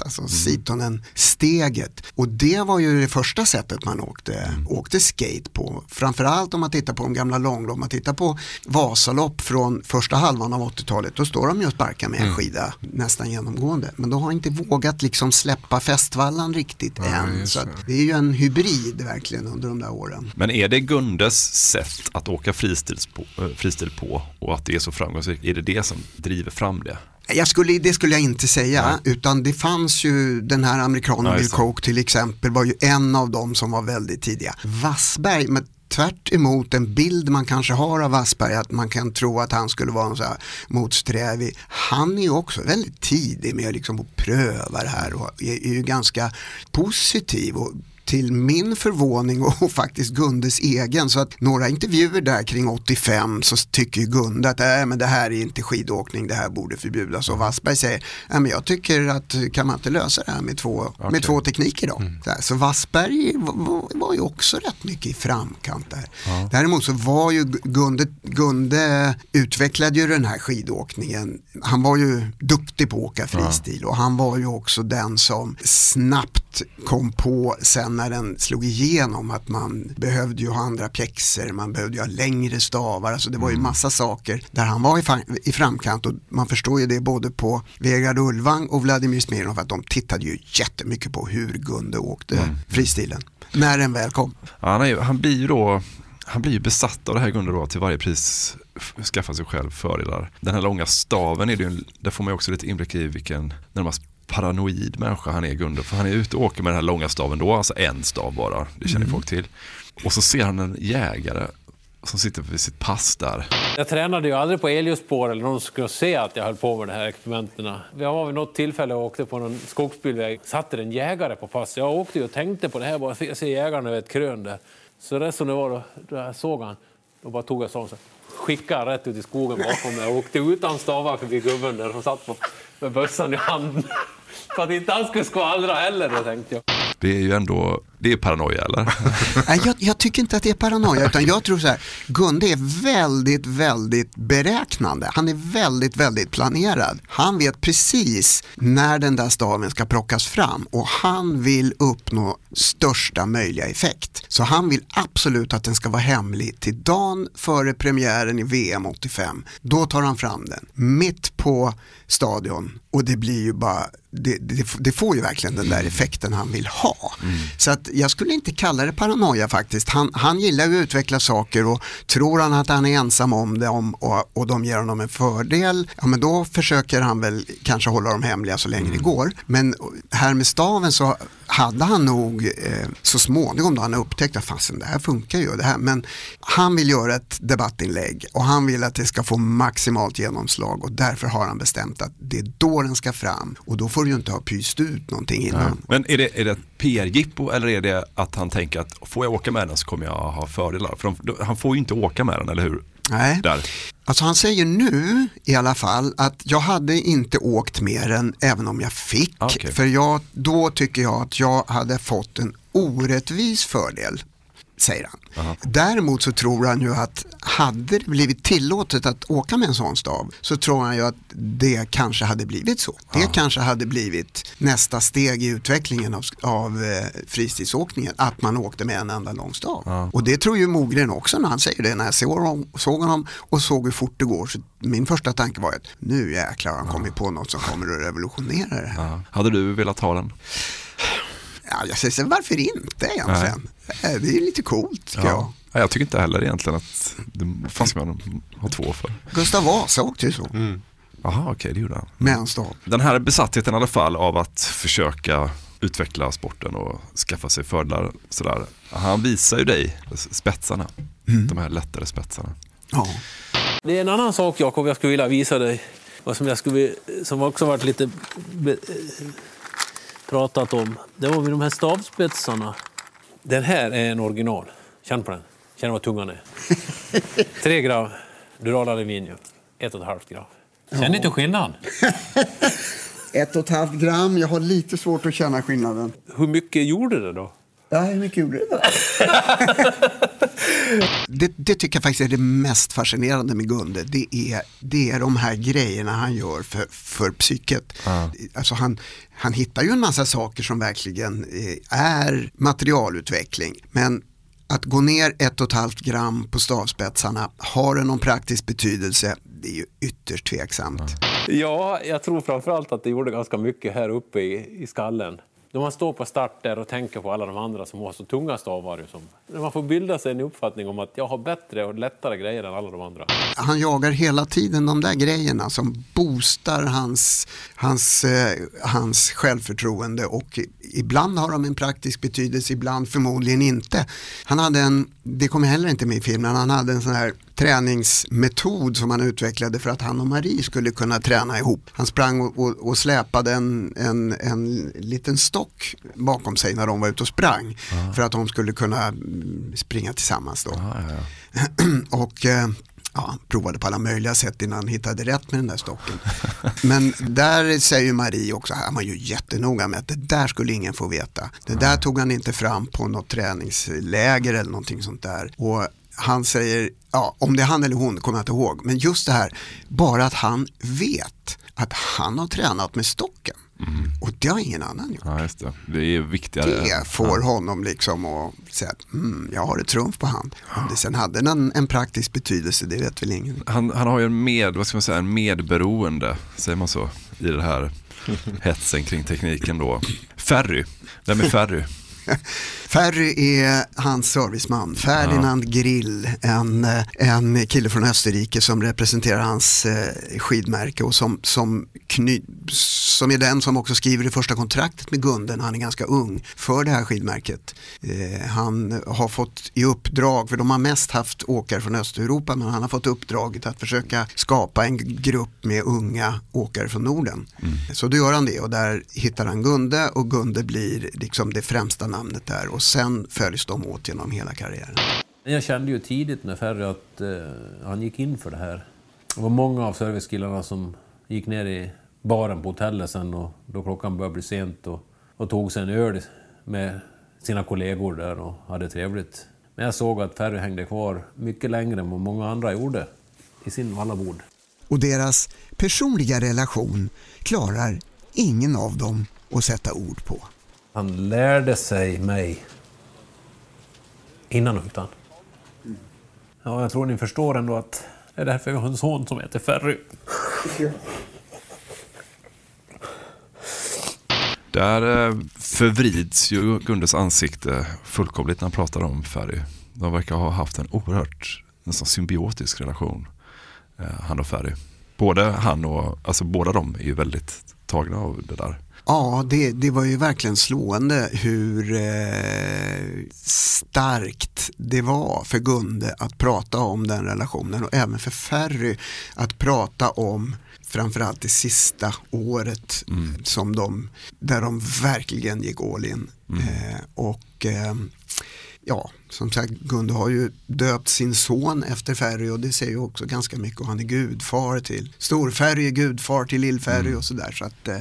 Alltså Sitonen steget. Och det var ju det första sättet man åkte, åkte skate på. Framförallt om man tittar på de gamla långlopp, man tittar på Vasalopp från första halvan av 80-talet. Då står de ju och sparkar med en skida nästan genomgående. Men de har inte vågat liksom släppa fästvallan riktigt än. Så det är ju en hybrid verkligen under de där åren. Men är det Gundes sätt att åka fristils på, eh, fristil på och att det är så framgångsrikt? Är det det som driver fram det? Jag skulle, det skulle jag inte säga, utan det fanns ju den här amerikanen Bill. Koch till exempel var ju en av dem som var väldigt tidiga. Wassberg, men tvärt emot en bild man kanske har av Wassberg, att man kan tro att han skulle vara en så här motsträvig. Han är ju också väldigt tidig med liksom att pröva det här och är ju ganska positiv och till min förvåning och faktiskt Gundes egen. Så att några intervjuer där kring 85 så tycker Gunde att äh, men det här är inte skidåkning, det här borde förbjudas. Och Wassberg säger, äh, men jag tycker att kan man inte lösa det här med två, Okej. med två tekniker då? Så, här, så Wassberg var, var, ju också rätt mycket i framkant där. Ja. Däremot så var ju Gunde, Gunde utvecklade ju den här skidåkningen. Han var ju duktig på att åka fristil och han var ju också den som snabbt kom på sen när den slog igenom att man behövde ju ha andra pjäxor, man behövde ju ha längre stavar. Alltså det var ju massa saker där han var i, framkant och man förstår ju det både på Vegard Ulvang och Vladimir Smirnov att de tittade ju jättemycket på hur Gunde åkte fristilen. När den väl kom. Ja, han, är, han blir ju då han blir ju besatt av det här Gunde då till varje pris skaffa sig själv fördelar. Den här långa staven, är det ju, där får man ju också lite inblick i vilken närmast paranoid människa han är Gunde. För han är ute och åker med den här långa staven då, alltså en stav bara, det känner Mm. folk till. Och så ser han en jägare som sitter vid sitt pass där. Jag tränade ju aldrig på elljusspår eller någon skulle se att jag höll på med de här experimenten. Jag var vid något tillfälle och åkte på någon skogsbilväg. Satt det en jägare på pass. Jag åkte ju och tänkte på det här. Bara jag ser jägaren över ett krön där. Så det som det var då, då jag såg han, då bara tog jag sån så skickade rätt ut i skogen bakom mig. Jag åkte utan stavar förbi gubben där som satt på, med bössan i handen. För att inte han skulle skvallra heller, då tänkte jag. Det är ju ändå, det är paranoia eller? Nej, jag, jag tycker inte att det är paranoia utan jag tror så här, Gunde är väldigt, väldigt beräknande. Han är väldigt, väldigt planerad. Han vet precis när den där staven ska plockas fram och han vill uppnå största möjliga effekt. Så han vill absolut att den ska vara hemlig till dagen före premiären i VM 85. Då tar han fram den, mitt på stadion och det blir ju bara, det, det, det får ju verkligen den där effekten han vill ha. Så att jag skulle inte kalla det paranoia faktiskt. Han, han gillar ju att utveckla saker och tror han att han är ensam om det om, och, och de ger honom en fördel, ja men då försöker han väl kanske hålla dem hemliga så länge det går. Men här med staven så hade han nog eh, så småningom då han upptäckte att fasen det här funkar ju. Det här. Men han vill göra ett debattinlägg och han vill att det ska få maximalt genomslag och därför har han bestämt att det är då den ska fram och då får du ju inte ha pyst ut någonting innan. Men är det, är det ett PR-jippo eller är det att han tänker att får jag åka med den så kommer jag ha fördelar? För de, han får ju inte åka med den, eller hur? Nej. Där. Alltså han säger nu i alla fall att jag hade inte åkt mer än även om jag fick. Okej. För jag, då tycker jag att jag hade fått en orättvis fördel. Säger han. Däremot så tror han ju att hade det blivit tillåtet att åka med en sån stav så tror han ju att det kanske hade blivit så. Det kanske hade blivit nästa steg i utvecklingen av, av eh, fristidsåkningen, att man åkte med en enda lång stav. Och det tror ju Mogren också när han säger det. När jag såg honom, såg honom och såg hur fort det går så min första tanke var att nu jäklar har han kommit på något som kommer att revolutionera det här. Hade du velat ha den? Ja, jag säger så, varför inte egentligen? Eh, Det är ju lite coolt tycker jag. Ja. Ja, jag tycker inte heller egentligen att det fanns med att ha två för. Gustav Vasa åkte ju så. Jaha, okej, det gjorde han. Med en stav. Den här besattheten i alla fall av att försöka utveckla sporten och skaffa sig fördelar. Sådär. Han visar ju dig spetsarna, de här lättare spetsarna. Ja. Det är en annan sak, Jakob, jag skulle vilja visa dig. Vad som, jag skulle, som också varit lite pratat om. Det var med de här stavspetsarna. Den här är en original. Känn på den. Känn vad tungan är. Tre gram dural aluminium. Ett och ett halvt gram. Känner inte skillnad? Ett och ett halvt gram, jag har lite svårt att känna skillnaden. Hur mycket gjorde det då? Ja, hur mycket gjorde det då? det, det tycker jag faktiskt är det mest fascinerande med Gunde. Det är, det är de här grejerna han gör för, för psyket. Alltså han, han hittar ju en massa saker som verkligen eh, är materialutveckling. Men att gå ner ett och ett halvt gram på stavspetsarna, har det någon praktisk betydelse? Det är ju ytterst tveksamt. Ja, jag tror framförallt att det gjorde ganska mycket här uppe i, i skallen. När man står på start där och tänker på alla de andra som har så tunga stavar. Som, man får bilda sig en uppfattning om att jag har bättre och lättare grejer än alla de andra. han jagar hela tiden de där grejerna som boostar hans, hans, eh, hans självförtroende och ibland har de en praktisk betydelse, ibland förmodligen inte. Han hade en det kom heller inte med i filmen, han hade en sån här träningsmetod som han utvecklade för att han och Marie skulle kunna träna ihop. Han sprang och, och, och släpade en, en, en liten stock bakom sig när de var ute och sprang Ah. för att de skulle kunna springa tillsammans då. Ah, ja, ja. och eh, ja, han provade på alla möjliga sätt innan han hittade rätt med den där stocken. Men där säger Marie också, han var ju jättenoga med att det där skulle ingen få veta. Det där tog han inte fram på något träningsläger eller någonting sånt där. Och han säger, ja, om det är han eller hon kommer jag inte ihåg, men just det här, bara att han vet att han har tränat med stocken. Och det har ingen annan gjort. Ja, just det. det är viktigare. Det får honom liksom att säga att mm, jag har ett trumf på hand. Om det sen hade en, en praktisk betydelse, det vet väl ingen. Han, han har ju en med, vad ska man säga, en medberoende, säger man så, i det här hetsen kring tekniken då. Ferry, vem är Ferry? Ferry är hans serviceman, Ferdinand Grill, en, en kille från Österrike som representerar hans eh, skidmärke och som, som, kny, som är den som också skriver det första kontraktet med Gunde när han är ganska ung för det här skidmärket. Eh, han har fått i uppdrag, för de har mest haft åkare från Östeuropa, men han har fått uppdraget att försöka skapa en grupp med unga åkare från Norden. Så då gör han det och där hittar han Gunde och Gunde blir liksom det främsta namnet där och sen följs de åt genom hela karriären. Jag kände ju tidigt med Ferry att eh, han gick in för det här. Det var många av servicekillarna som gick ner i baren på hotellet sen och då klockan började bli sent och, och tog sig en öl med sina kollegor där och hade trevligt. Men jag såg att Ferry hängde kvar mycket längre än vad många andra gjorde i sin vallabord. Och deras personliga relation klarar ingen av dem att sätta ord på. Han lärde sig mig innan utan. Ja, jag tror ni förstår ändå att det är därför jag har en son som heter Ferry. Där eh, förvrids ju Gundes ansikte fullkomligt när han pratar om Ferry. De verkar ha haft en oerhört nästan symbiotisk relation, eh, han och Ferry. Både han och, alltså båda de är ju väldigt tagna av det där. Ja, det, det var ju verkligen slående hur eh, starkt det var för Gunde att prata om den relationen och även för Ferry att prata om framförallt det sista året som de, där de verkligen gick all in. Eh, och eh, ja, som sagt, Gunde har ju döpt sin son efter Ferry och det säger ju också ganska mycket och han är gudfar till Storferry gudfar till Lillferry och sådär. Så att eh,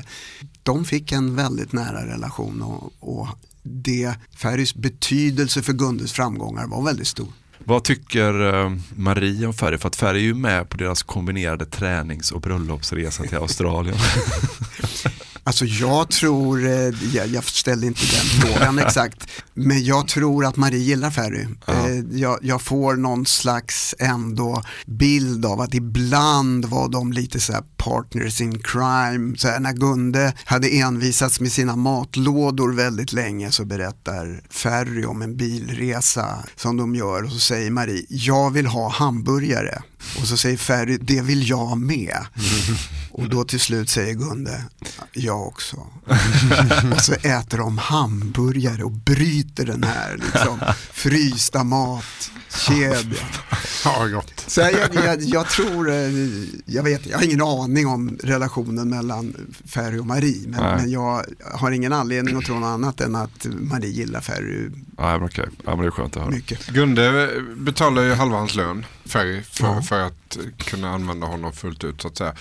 de fick en väldigt nära relation och, och det, Ferrys betydelse för Gundes framgångar var väldigt stor. Vad tycker eh, Marie om Ferry? För att Ferry är ju med på deras kombinerade tränings och bröllopsresa till Australien. Alltså jag tror, eh, jag, jag ställde inte den frågan exakt, men jag tror att Marie gillar Ferry. Eh, jag, jag får någon slags ändå bild av att ibland var de lite så här partners in crime. Så när Gunde hade envisats med sina matlådor väldigt länge så berättar Ferry om en bilresa som de gör och så säger Marie, jag vill ha hamburgare. Och så säger Ferry, det vill jag med. Och då till slut säger Gunde, jag också. och så äter de hamburgare och bryter den här liksom, frysta matkedjan. Ja, gott. Så jag, jag, jag tror, eh, jag vet, jag har ingen aning om relationen mellan Ferry och Marie. Men, Nej. men jag har ingen anledning att tro något annat än att Marie gillar Ferry ja, men okej. Ja, men det är skönt att höra. mycket. Gunde betalar ju halva hans lön, Ferry, för, Ja. för att kunna använda honom fullt ut så att säga.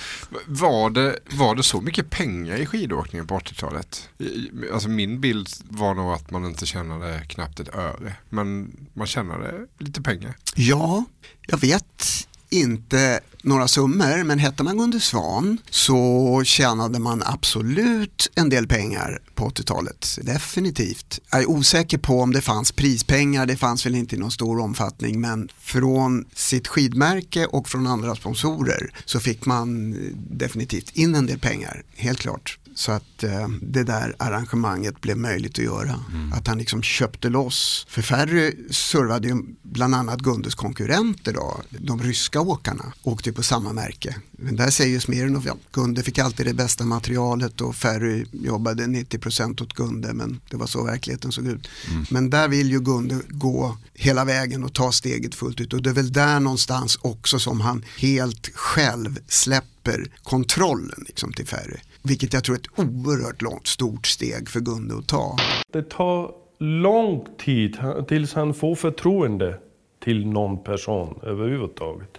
Var det, var det så mycket pengar i skidåkningen på 80-talet? I- Alltså min bild var nog att man inte tjänade knappt ett öre. Men man tjänade lite pengar. Ja, jag vet inte några summor, men hette man Gunde Svan så tjänade man absolut en del pengar på 80-talet. Definitivt. Jag är osäker på om det fanns prispengar, det fanns väl inte i någon stor omfattning, men från sitt skidmärke och från andra sponsorer så fick man eh, definitivt in en del pengar, helt klart så att eh, det där arrangemanget blev möjligt att göra. Att han liksom köpte loss. För Ferry servade ju bland annat Gundes konkurrenter då, de ryska åkarna, åkte på samma märke. Men där säger ju Smirnov, ja, Gunde fick alltid det bästa materialet och Ferry jobbade 90% åt Gunde men det var så verkligheten såg ut. Men där vill ju Gunde gå hela vägen och ta steget fullt ut och det är väl där någonstans också som han helt själv släpper kontrollen liksom, till Ferry. Vilket jag tror är ett oerhört långt, stort steg för Gunde att ta. Det tar lång tid tills han får förtroende till någon person överhuvudtaget.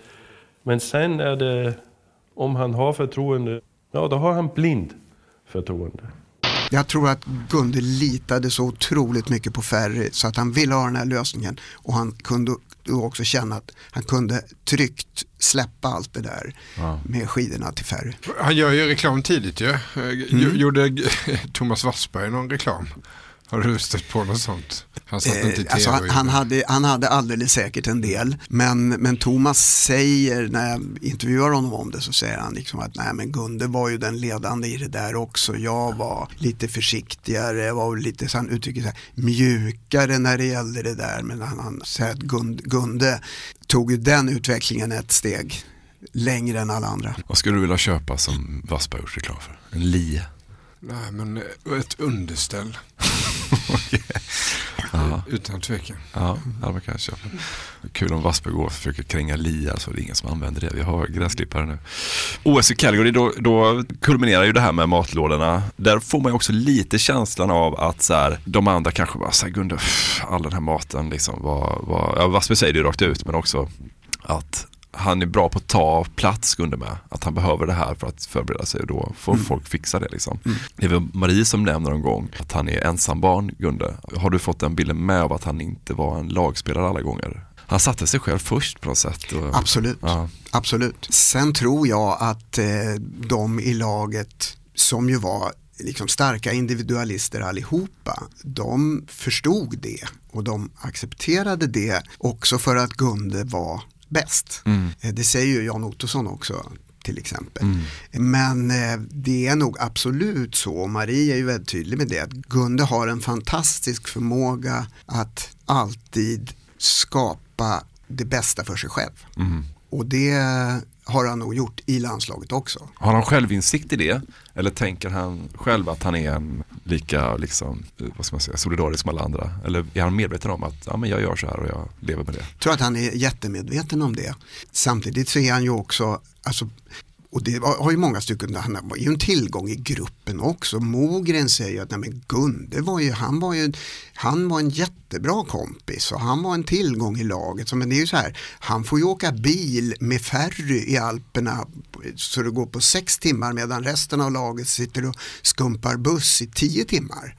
Men sen är det, om han har förtroende, ja då har han blind förtroende. Jag tror att Gunde litade så otroligt mycket på Ferry så att han ville ha den här lösningen och han kunde också känna att han kunde tryggt släppa allt det där Ja. med skidorna till Ferry. Han gör ju reklam tidigt ju. Mm. Gjorde Thomas Wassberg någon reklam? Har du stött på något sånt? Han satt inte i Eh, tv. alltså, han, han, hade, han hade alldeles säkert en del. Men, men Thomas säger, när jag intervjuar honom om det, så säger han liksom att nej men Gunde var ju den ledande i det där också. Jag var lite försiktigare, var lite, så han uttrycker här, mjukare när det gällde det där. Men han, han säger att Gunde, Gunde tog ju den utvecklingen ett steg längre än alla andra. Vad skulle du vilja köpa som Wassberg gjort reklam för? En lie? Nej, men eh, ett underställ. Ja. Utan tvekan. Ja, ja man kan köpa. Kul om Wassberg går och försöker kränga liar så det är ingen som använder det. Vi har gräsklippare nu. OS i Calgary, då, då kulminerar ju det här med matlådorna. Där får man ju också lite känslan av att så här, de andra kanske bara, så här, Gunde, all den här maten liksom var, var ja, Wassberg säger det ju rakt ut, men också att han är bra på att ta plats Gunde med. Att han behöver det här för att förbereda sig och då får Mm. folk fixa det liksom. Det är väl Marie som nämner någon gång att han är ensambarn Gunde. Har du fått den bilden med av att han inte var en lagspelare alla gånger? Han satte sig själv först på något sätt. Och, Absolut. Ja. Absolut. Sen tror jag att eh, de i laget som ju var liksom starka individualister allihopa, de förstod det och de accepterade det också för att Gunde var bäst. Mm. Eh, Det säger ju Jan Ottosson också till exempel. Mm. Men eh, det är nog absolut så, och Marie är ju väldigt tydlig med det, att Gunde har en fantastisk förmåga att alltid skapa det bästa för sig själv. Mm. Och det har han nog gjort i landslaget också. Har han självinsikt i det? Eller tänker han själv att han är en lika liksom, eh, vad ska man säga, solidarisk som alla andra? Eller är han medveten om att ja, men jag gör så här och jag lever med det? Jag tror att han är jättemedveten om det. Samtidigt så är han ju också, alltså, och det har ju många stycken, han var ju en tillgång i gruppen också. Mogren säger att nej men Gunde var ju, han var ju, han var en jättebra kompis och han var en tillgång i laget. Så, men det är ju så här, han får ju åka bil med Ferry i Alperna så det går på sex timmar medan resten av laget sitter och skumpar buss i tio timmar.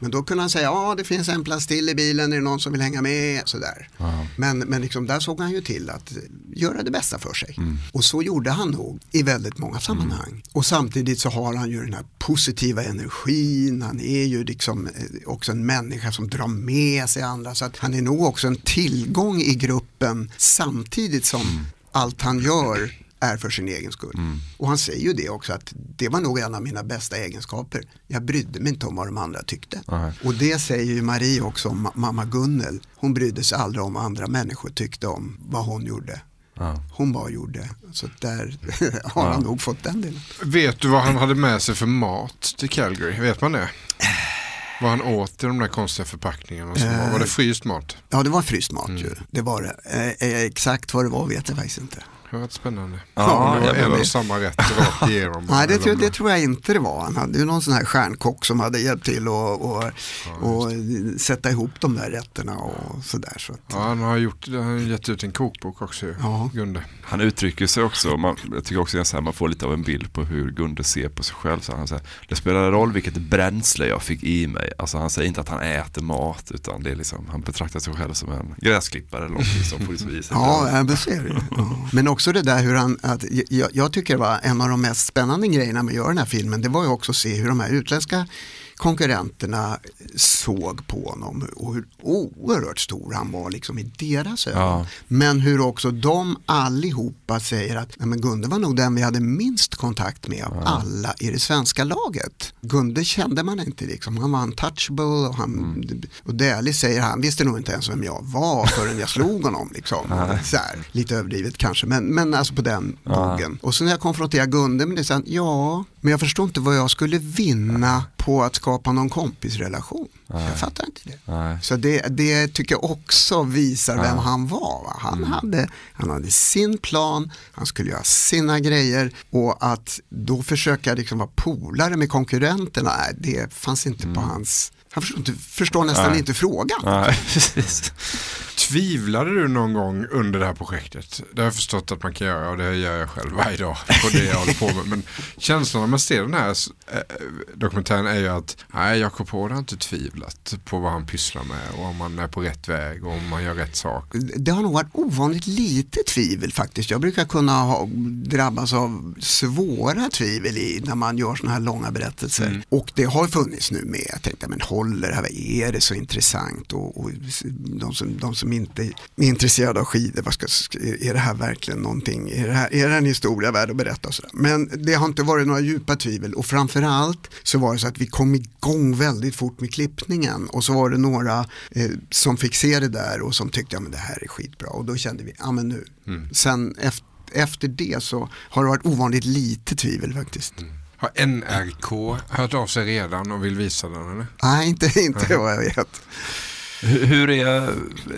Men då kunde han säga, ja det finns en plats till i bilen, är det någon som vill hänga med? Sådär. Men, men liksom, där såg han ju till att göra det bästa för sig. Och så gjorde han nog i väldigt många sammanhang. Och samtidigt så har han ju den här positiva energin, han är ju liksom eh, också en människa som drar med sig andra. Så att han är nog också en tillgång i gruppen samtidigt som allt han gör är för sin egen skull. Och han säger ju det också att det var nog en av mina bästa egenskaper. Jag brydde mig inte om vad de andra tyckte. Nej. Och det säger ju Marie också om ma- mamma Gunnel. Hon brydde sig aldrig om vad andra människor tyckte om vad hon gjorde. Ja. Hon bara gjorde. Så där har han nog fått den delen. Vet du vad han hade med sig för mat till Calgary? Vet man det? Vad han åt i de där konstiga förpackningarna som var. Var det fryst mat? Ja, det var fryst mat ju. Det var det. Eh, eh, exakt vad det var vet jag faktiskt inte. Det var spännande. Ja, Ja, det var jag en och samma rätt rakt igenom. Nej, det, tror- det tror jag inte det var. Han hade ju någon sån här stjärnkock som hade hjälpt till och, och, och sätta ihop de där rätterna och sådär. Så att, Ja, han har, gjort, han har gett ut en kokbok också ju, Gunde. Han uttrycker sig också, man, jag tycker också att man får lite av en bild på hur Gunde ser på sig själv. Så han säger, det spelar roll vilket bränsle jag fick i mig. Alltså han säger inte att han äter mat utan det är liksom, han betraktar sig själv som en gräsklippare eller någonting som får liksom i sig. Ja, ja, det ser du. Ja. Men också det där hur han, att, jag, jag tycker det var en av de mest spännande grejerna med att göra den här filmen, det var ju också att se hur de här utländska konkurrenterna såg på honom och hur oerhört stor han var liksom i deras ögon. Ja. Men hur också de allihopa säger att men Gunde var nog den vi hade minst kontakt med av alla i det svenska laget. Gunde kände man inte liksom, han var untouchable och, han, Mm. och Dählie säger han visste nog inte ens vem jag var förrän jag slog honom. Liksom. Så här, lite överdrivet kanske, men, men alltså på den Ja. bogen. Och så när jag konfronterar Gunde med det, så han, ja, men jag förstår inte vad jag skulle vinna på att skapa någon kompisrelation. Jag fattar inte det. Nej. Så det, det tycker jag också visar vem Ja. Mm. han var. Va? Han, hade, han hade sin plan, han skulle göra sina grejer och att då försöka liksom vara polare med konkurrenterna, nej, det fanns inte på hans, han förstår, inte, förstår nästan Nej. inte frågan. Nej. Tvivlade du någon gång under det här projektet? Det har jag förstått att man kan göra och det gör jag själv varje dag på det jag håller på med. Men känslan när man ser den här eh, dokumentären är ju att nej, Jakob Hård har inte tvivlat på vad han pysslar med och om man är på rätt väg och om man gör rätt sak. Det har nog varit ovanligt lite tvivel faktiskt. Jag brukar kunna ha, drabbas av svåra tvivel i, när man gör sådana här långa berättelser. Och det har funnits nu med. Jag tänkte, men håller här? Är det så intressant? Och, och de, som, de som inte är intresserade av skidor, vad ska, är det här verkligen någonting? Är det, här, är det en historia värd att berätta? Och sådär? Men det har inte varit några djupa tvivel och framförallt så var det så att vi kom igång väldigt fort med klippningen och så var det några eh, som fick se det där och som tyckte, ja men det här är skitbra och då kände vi, ja men nu. Sen efter, efter det så har det varit ovanligt lite tvivel faktiskt. Har NRK hört av sig redan och vill visa den eller? Nej, inte, inte vad jag vet. Hur är,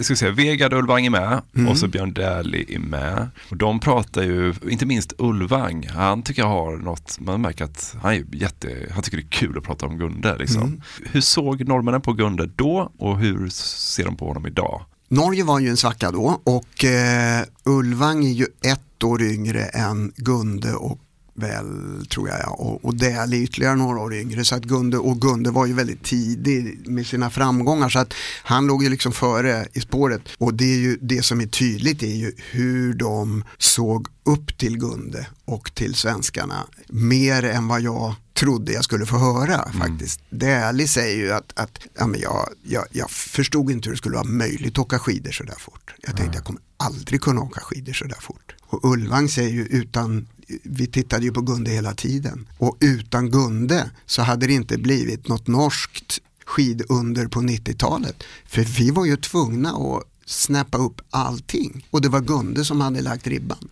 ska vi säga, Vegard Ulvang är med Mm. och så Björn Dählie är med. Och de pratar ju, inte minst Ulvang, han tycker jag har något, man märker att han, är jätte, han tycker det är kul att prata om Gunde. Liksom. Mm. Hur såg norrmännen på Gunde då och hur ser de på honom idag? Norge var ju en svacka då och eh, Ulvang är ju ett år yngre än Gunde och väl tror jag ja. och, och Dählie är ytterligare några år yngre så att Gunde och Gunde var ju väldigt tidig med sina framgångar så att han låg ju liksom före i spåret och det är ju det som är tydligt är ju hur de såg upp till Gunde och till svenskarna mer än vad jag trodde jag skulle få höra faktiskt. Dählie säger ju att, att ja, men jag, jag, jag förstod inte hur det skulle vara möjligt att åka skidor så där fort. Jag tänkte jag kommer aldrig kunna åka skidor så där fort. Och Ulvang säger ju utan, vi tittade ju på Gunde hela tiden och utan Gunde så hade det inte blivit något norskt skidunder på 90-talet. För vi var ju tvungna att snappa upp allting och det var Gunde som hade lagt ribban.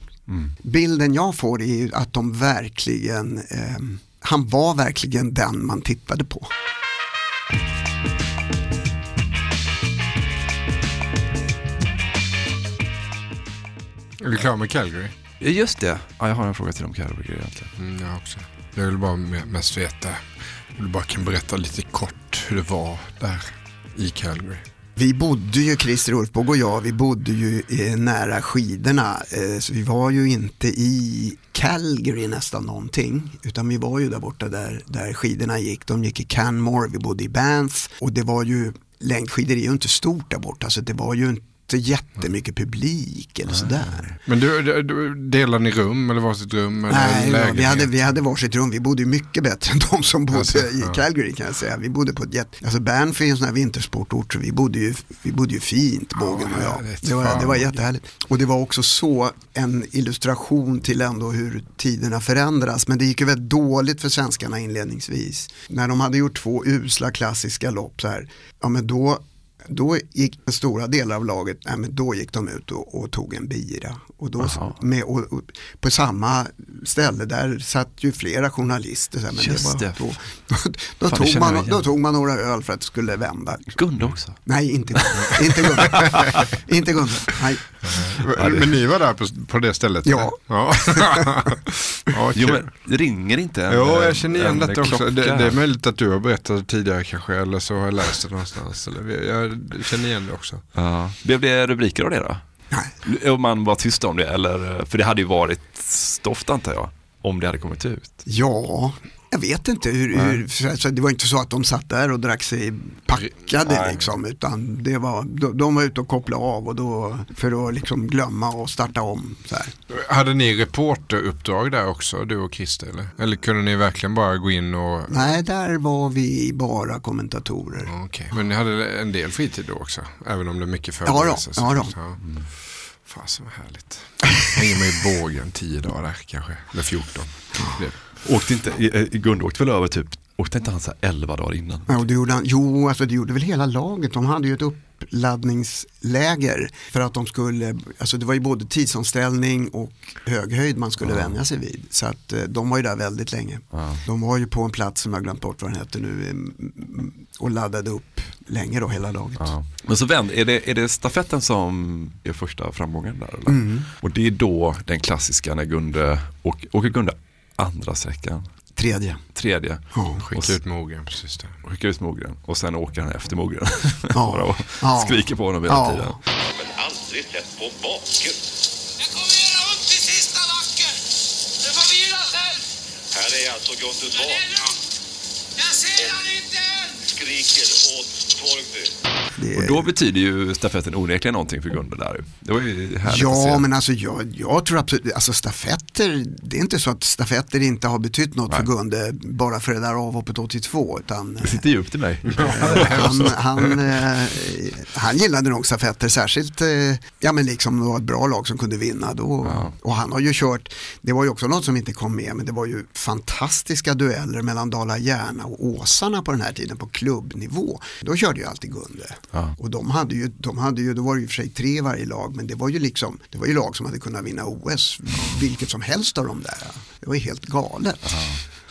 Bilden jag får är ju att de verkligen, eh, han var verkligen den man tittade på. Är du klar med Calgary? Just det, ja, jag har en fråga till om Calgary egentligen. Mm, jag också. Jag vill bara me- mest veta, jag vill bara kan berätta lite kort hur det var där i Calgary. Vi bodde ju, Christer Ulfbåge och jag, vi bodde ju eh, nära skidorna. Eh, så vi var ju inte i Calgary nästan någonting. Utan vi var ju där borta där, där skidorna gick. De gick i Canmore, vi bodde i Banff. Och det var ju, längdskidor är ju inte stort där borta. Så det var ju inte jättemycket publik eller sådär. Men du, du, delade ni rum eller varsitt rum? Eller Nej, ja, lägenhet? vi, hade, vi hade varsitt rum. Vi bodde mycket bättre än de som bodde Alltså, i ja. Calgary kan jag säga. Vi bodde på ett jätte... Alltså Banff är en sån här vintersportort så vi bodde ju, vi bodde ju fint, Bågen och jag. Det var, det var jättehärligt. Och det var också så en illustration till ändå hur tiderna förändras. Men det gick ju väldigt dåligt för svenskarna inledningsvis. När de hade gjort två usla klassiska lopp så här, ja men då då gick stora delar av laget, nej, men då gick de ut och, och tog en bira. Och då, med, och, och, på samma ställe där satt ju flera journalister. Så här, men Just det det. var, då, då, då, Fan, tog man, då tog man några öl för att det skulle vända. Gunde också? Nej, inte Gunde. inte Gunde. inte Gunde. Nej. Men ni var där på, på det stället? Ja. ja. ja Jo, men ringer inte en Jo, eh, jag känner igen en detta också. Det, det är möjligt att du har berättat tidigare kanske, eller så har jag läst det någonstans. Eller, jag känner igen det också. Ja. Blev det rubriker av det då? Nej. Om man var tyst om det, eller, för det hade ju varit stoft antar jag, om det hade kommit ut. Ja, Jag vet inte hur, hur så- så det var inte så att de satt där och drack sig packade Nej. liksom utan det var, de, de var ute och kopplade av och då för att liksom glömma och starta om. Så här. Hade ni reporteruppdrag där också, du och Christer? Eller, eller kunde ni verkligen bara gå in och... Nej, där var vi bara kommentatorer. Okej. Men ni hade en del fritid då också? Även om det är mycket Ja då, förberedelser? ja då. Ja. Fasen vad härligt. Hänger med i bågen tio dagar kanske. Eller 14. Det- Åkte inte, eh, Gunde åkte väl över typ, åkte inte han så här 11 dagar innan? Ja, och det gjorde han, jo, alltså det gjorde väl hela laget. De hade ju ett uppladdningsläger för att de skulle, alltså det var ju både tidsomställning och hög höjd man skulle vänja sig vid. Så att eh, de var ju där väldigt länge. De var ju på en plats som jag glömt bort vad den hette nu eh, och laddade upp länge då hela laget. Men så vänd, är det, är det stafetten som är första framgången där? Eller? Mm. Och det är då den klassiska när Gunde, åker Gunde andra sträckan? Tredje. Tredje. Ja. Skicka ut Mogren precis där. Skickar ut Mogren och sen åker han efter Mogren. Ja. Bara och Ja. skriker på honom hela Ja. tiden. Men aldrig sett på maken. Här är alltså Gunde Svan. Jag ser han inte! Skriker åt Torgny. Och då betyder ju stafetten onekligen någonting för Gunde där. Det var ju härligt att Ja, se. men alltså jag, jag tror absolut, alltså stafetter, det är inte så att stafetter inte har betytt något för Gunde bara för det där avhoppet 82. Utan, Det sitter djupt i mig. han, han, eh, han gillade nog stafetter, särskilt eh, ja, men liksom det var ett bra lag som kunde vinna. Då. Och han har ju kört, det var ju också något som inte kom med, men det var ju fantastiska dueller mellan Dala Järna och Åsarna på den här tiden på klubbnivå. Då körde ju alltid Gunde. Och de hade ju, de hade ju, då var det ju för sig tre i varje lag, men det var ju liksom, det var ju lag som hade kunnat vinna OS, vilket som helst av de där. Det var ju helt galet.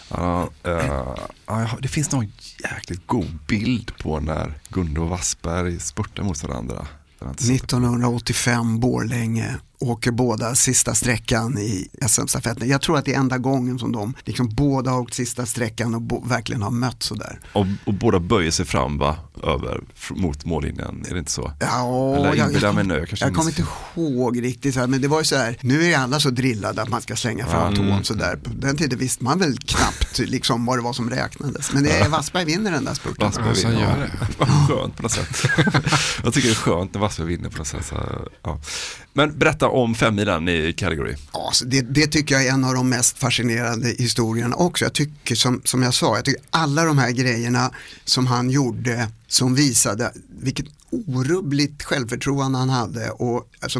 Ja, eh, ja, det finns någon jäkligt god bild på när Gunde och Wassberg spurtar mot varandra. Den har jag inte sett. 1985 Borlänge åker båda sista sträckan i SM-stafetten. Jag tror att det är enda gången som de liksom båda har åkt sista sträckan och verkligen har mött sådär. Och, och båda böjer sig fram va? Över, mot mållinjen, är det inte så? Ja, Eller jag, jag, jag mig kom- nu, jag kommer inte ihåg riktigt, så här, men det var ju så här, nu är alla så drillade att man ska slänga fram Mm. tån sådär. På den tiden visste man väl knappt liksom vad det var som räknades. Men det är Wassberg vinner den där spurten. Wassberg vinner. Vad skönt på något sätt. jag tycker det är skönt när Wassberg vinner på något sätt. Så, ja. Men berätta om femmilen i Calgary. Ja, alltså, det, det tycker jag är en av de mest fascinerande historierna också. Jag tycker som, som jag sa, jag tycker alla de här grejerna som han gjorde som visade vilket orubbligt självförtroende han hade. Och, alltså,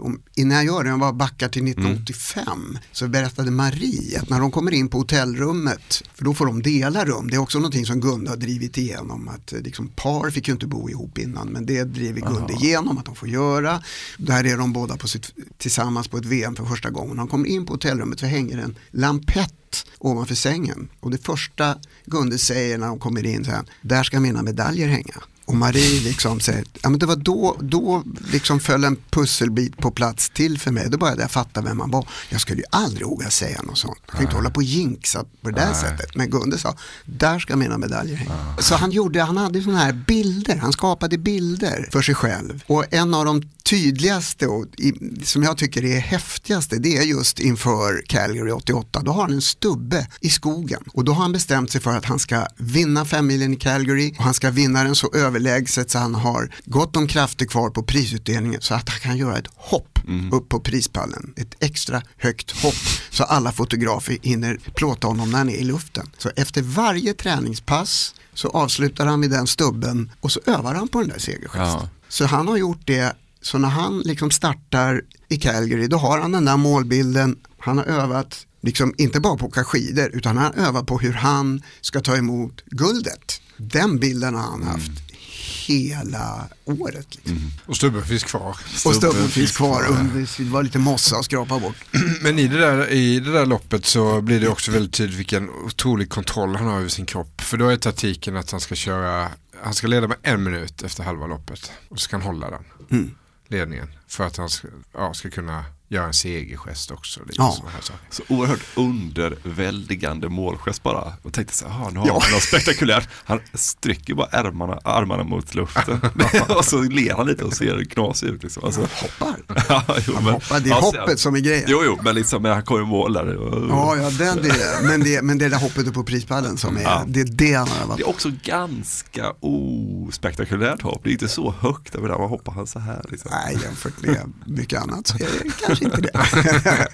om, innan jag gör det, jag bara backar till 1985, så berättade Marie att när de kommer in på hotellrummet, för då får de dela rum, det är också någonting som Gunde har drivit igenom, att eh, liksom, par fick ju inte bo ihop innan, men det driver Gunde igenom att de får göra. Där är de båda på sitt, tillsammans på ett VM för första gången. När de kommer in på hotellrummet så hänger en lampett ovanför sängen. Och det första Gunde säger när de kommer in så här, där ska mina medaljer hänga. Och Marie liksom säger, ja men det var då, då liksom föll en pusselbit på plats till för mig. Då började jag fatta vem man var. Jag skulle ju aldrig våga säga något sånt. Jag kan inte hålla på och jinxa på det där sättet. Men Gunde sa, där ska mina medaljer hänga. Så han gjorde, han hade sådana här bilder, han skapade bilder för sig själv. Och en av de tydligaste och i, som jag tycker är häftigaste det är just inför Calgary 88. Då har han en stubbe i skogen och då har han bestämt sig för att han ska vinna femmilen i Calgary och han ska vinna den så överlägset så han har gott om krafter kvar på prisutdelningen så att han kan göra ett hopp upp på prispallen. Ett extra högt hopp så alla fotografer hinner plåta honom när han är i luften. Så efter varje träningspass så avslutar han med den stubben och så övar han på den där segergesten. Ja. Så han har gjort det, så när han liksom startar i Calgary då har han den där målbilden, han har övat liksom inte bara på att åka skidor utan han övat på hur han ska ta emot guldet. Den bilden har han haft hela året. Liksom. Och stubben finns kvar. Och stubben finns kvar, under, det var lite mossa att skrapa bort. Men i det, där, i det där loppet så blir det också väldigt tydligt vilken otrolig kontroll han har över sin kropp. För då är taktiken att han ska köra, han ska leda med en minut efter halva loppet. Och så ska han hålla den Mm. ledningen för att han ska, ja, ska kunna göra en segergest också. Lite Ja. såna här saker. Så oerhört underväldigande målgest bara. Och tänkte så här, "Ah, nu har Ja. han något spektakulärt. Han sträcker bara armarna, armarna mot luften. och så ler han lite och ser knasig ut. Liksom. Alltså, hoppar. ja, jo, men, hoppar, det är alltså, hoppet som är grejen. Jo, jo, men liksom när han kommer i mål där. Ja, ja den, det, men, det, men det där hoppet upp på prispallen som är, Ja. det är det han har Det varit. är också ganska ospektakulärt hopp. Det är inte så högt över där man hoppar han så här. Liksom. Nej, jämfört med mycket annat så är det kanske inte det.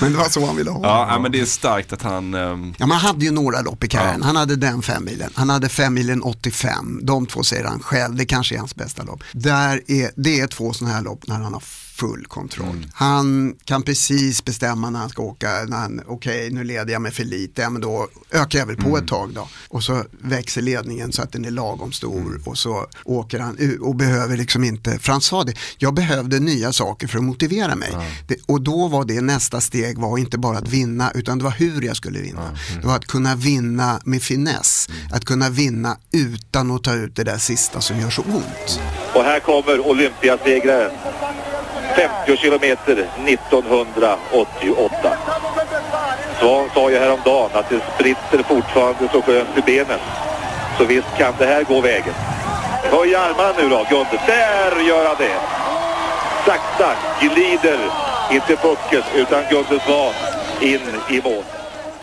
men det var så han ville ha. Ja, ja, men det är starkt att han... ehm, Ja, man hade ju några lopp i karriären. Han hade den femmilen. Han hade femmilen 85. De två säger han själv. Det kanske är hans bästa lopp. Där är, det är två sådana här lopp när han har full kontroll. Han kan precis bestämma när han ska åka. När han, Okej, nu leder jag med för lite. Ja, men då ökar jag väl på ett tag då. Och så växer ledningen så att den är lagom stor. Och så åker han ut och behöver liksom inte, för han sa det, jag behövde nya saker för att motivera mig. Det, och då var det nästa steg var inte bara att vinna utan det var hur jag skulle vinna. Det var att kunna vinna med finess. Att kunna vinna utan att ta ut det där sista som gör så ont. Och här kommer Olympiasegraren. 50 kilometer 1988. Svan sa ju häromdagen att det spritter fortfarande så skönt i benen. Så visst kan det här gå vägen. Höj armarna nu då, Gunde. Där gör han det! Sakta glider, inte pucken, utan Gunde Svan in i mål.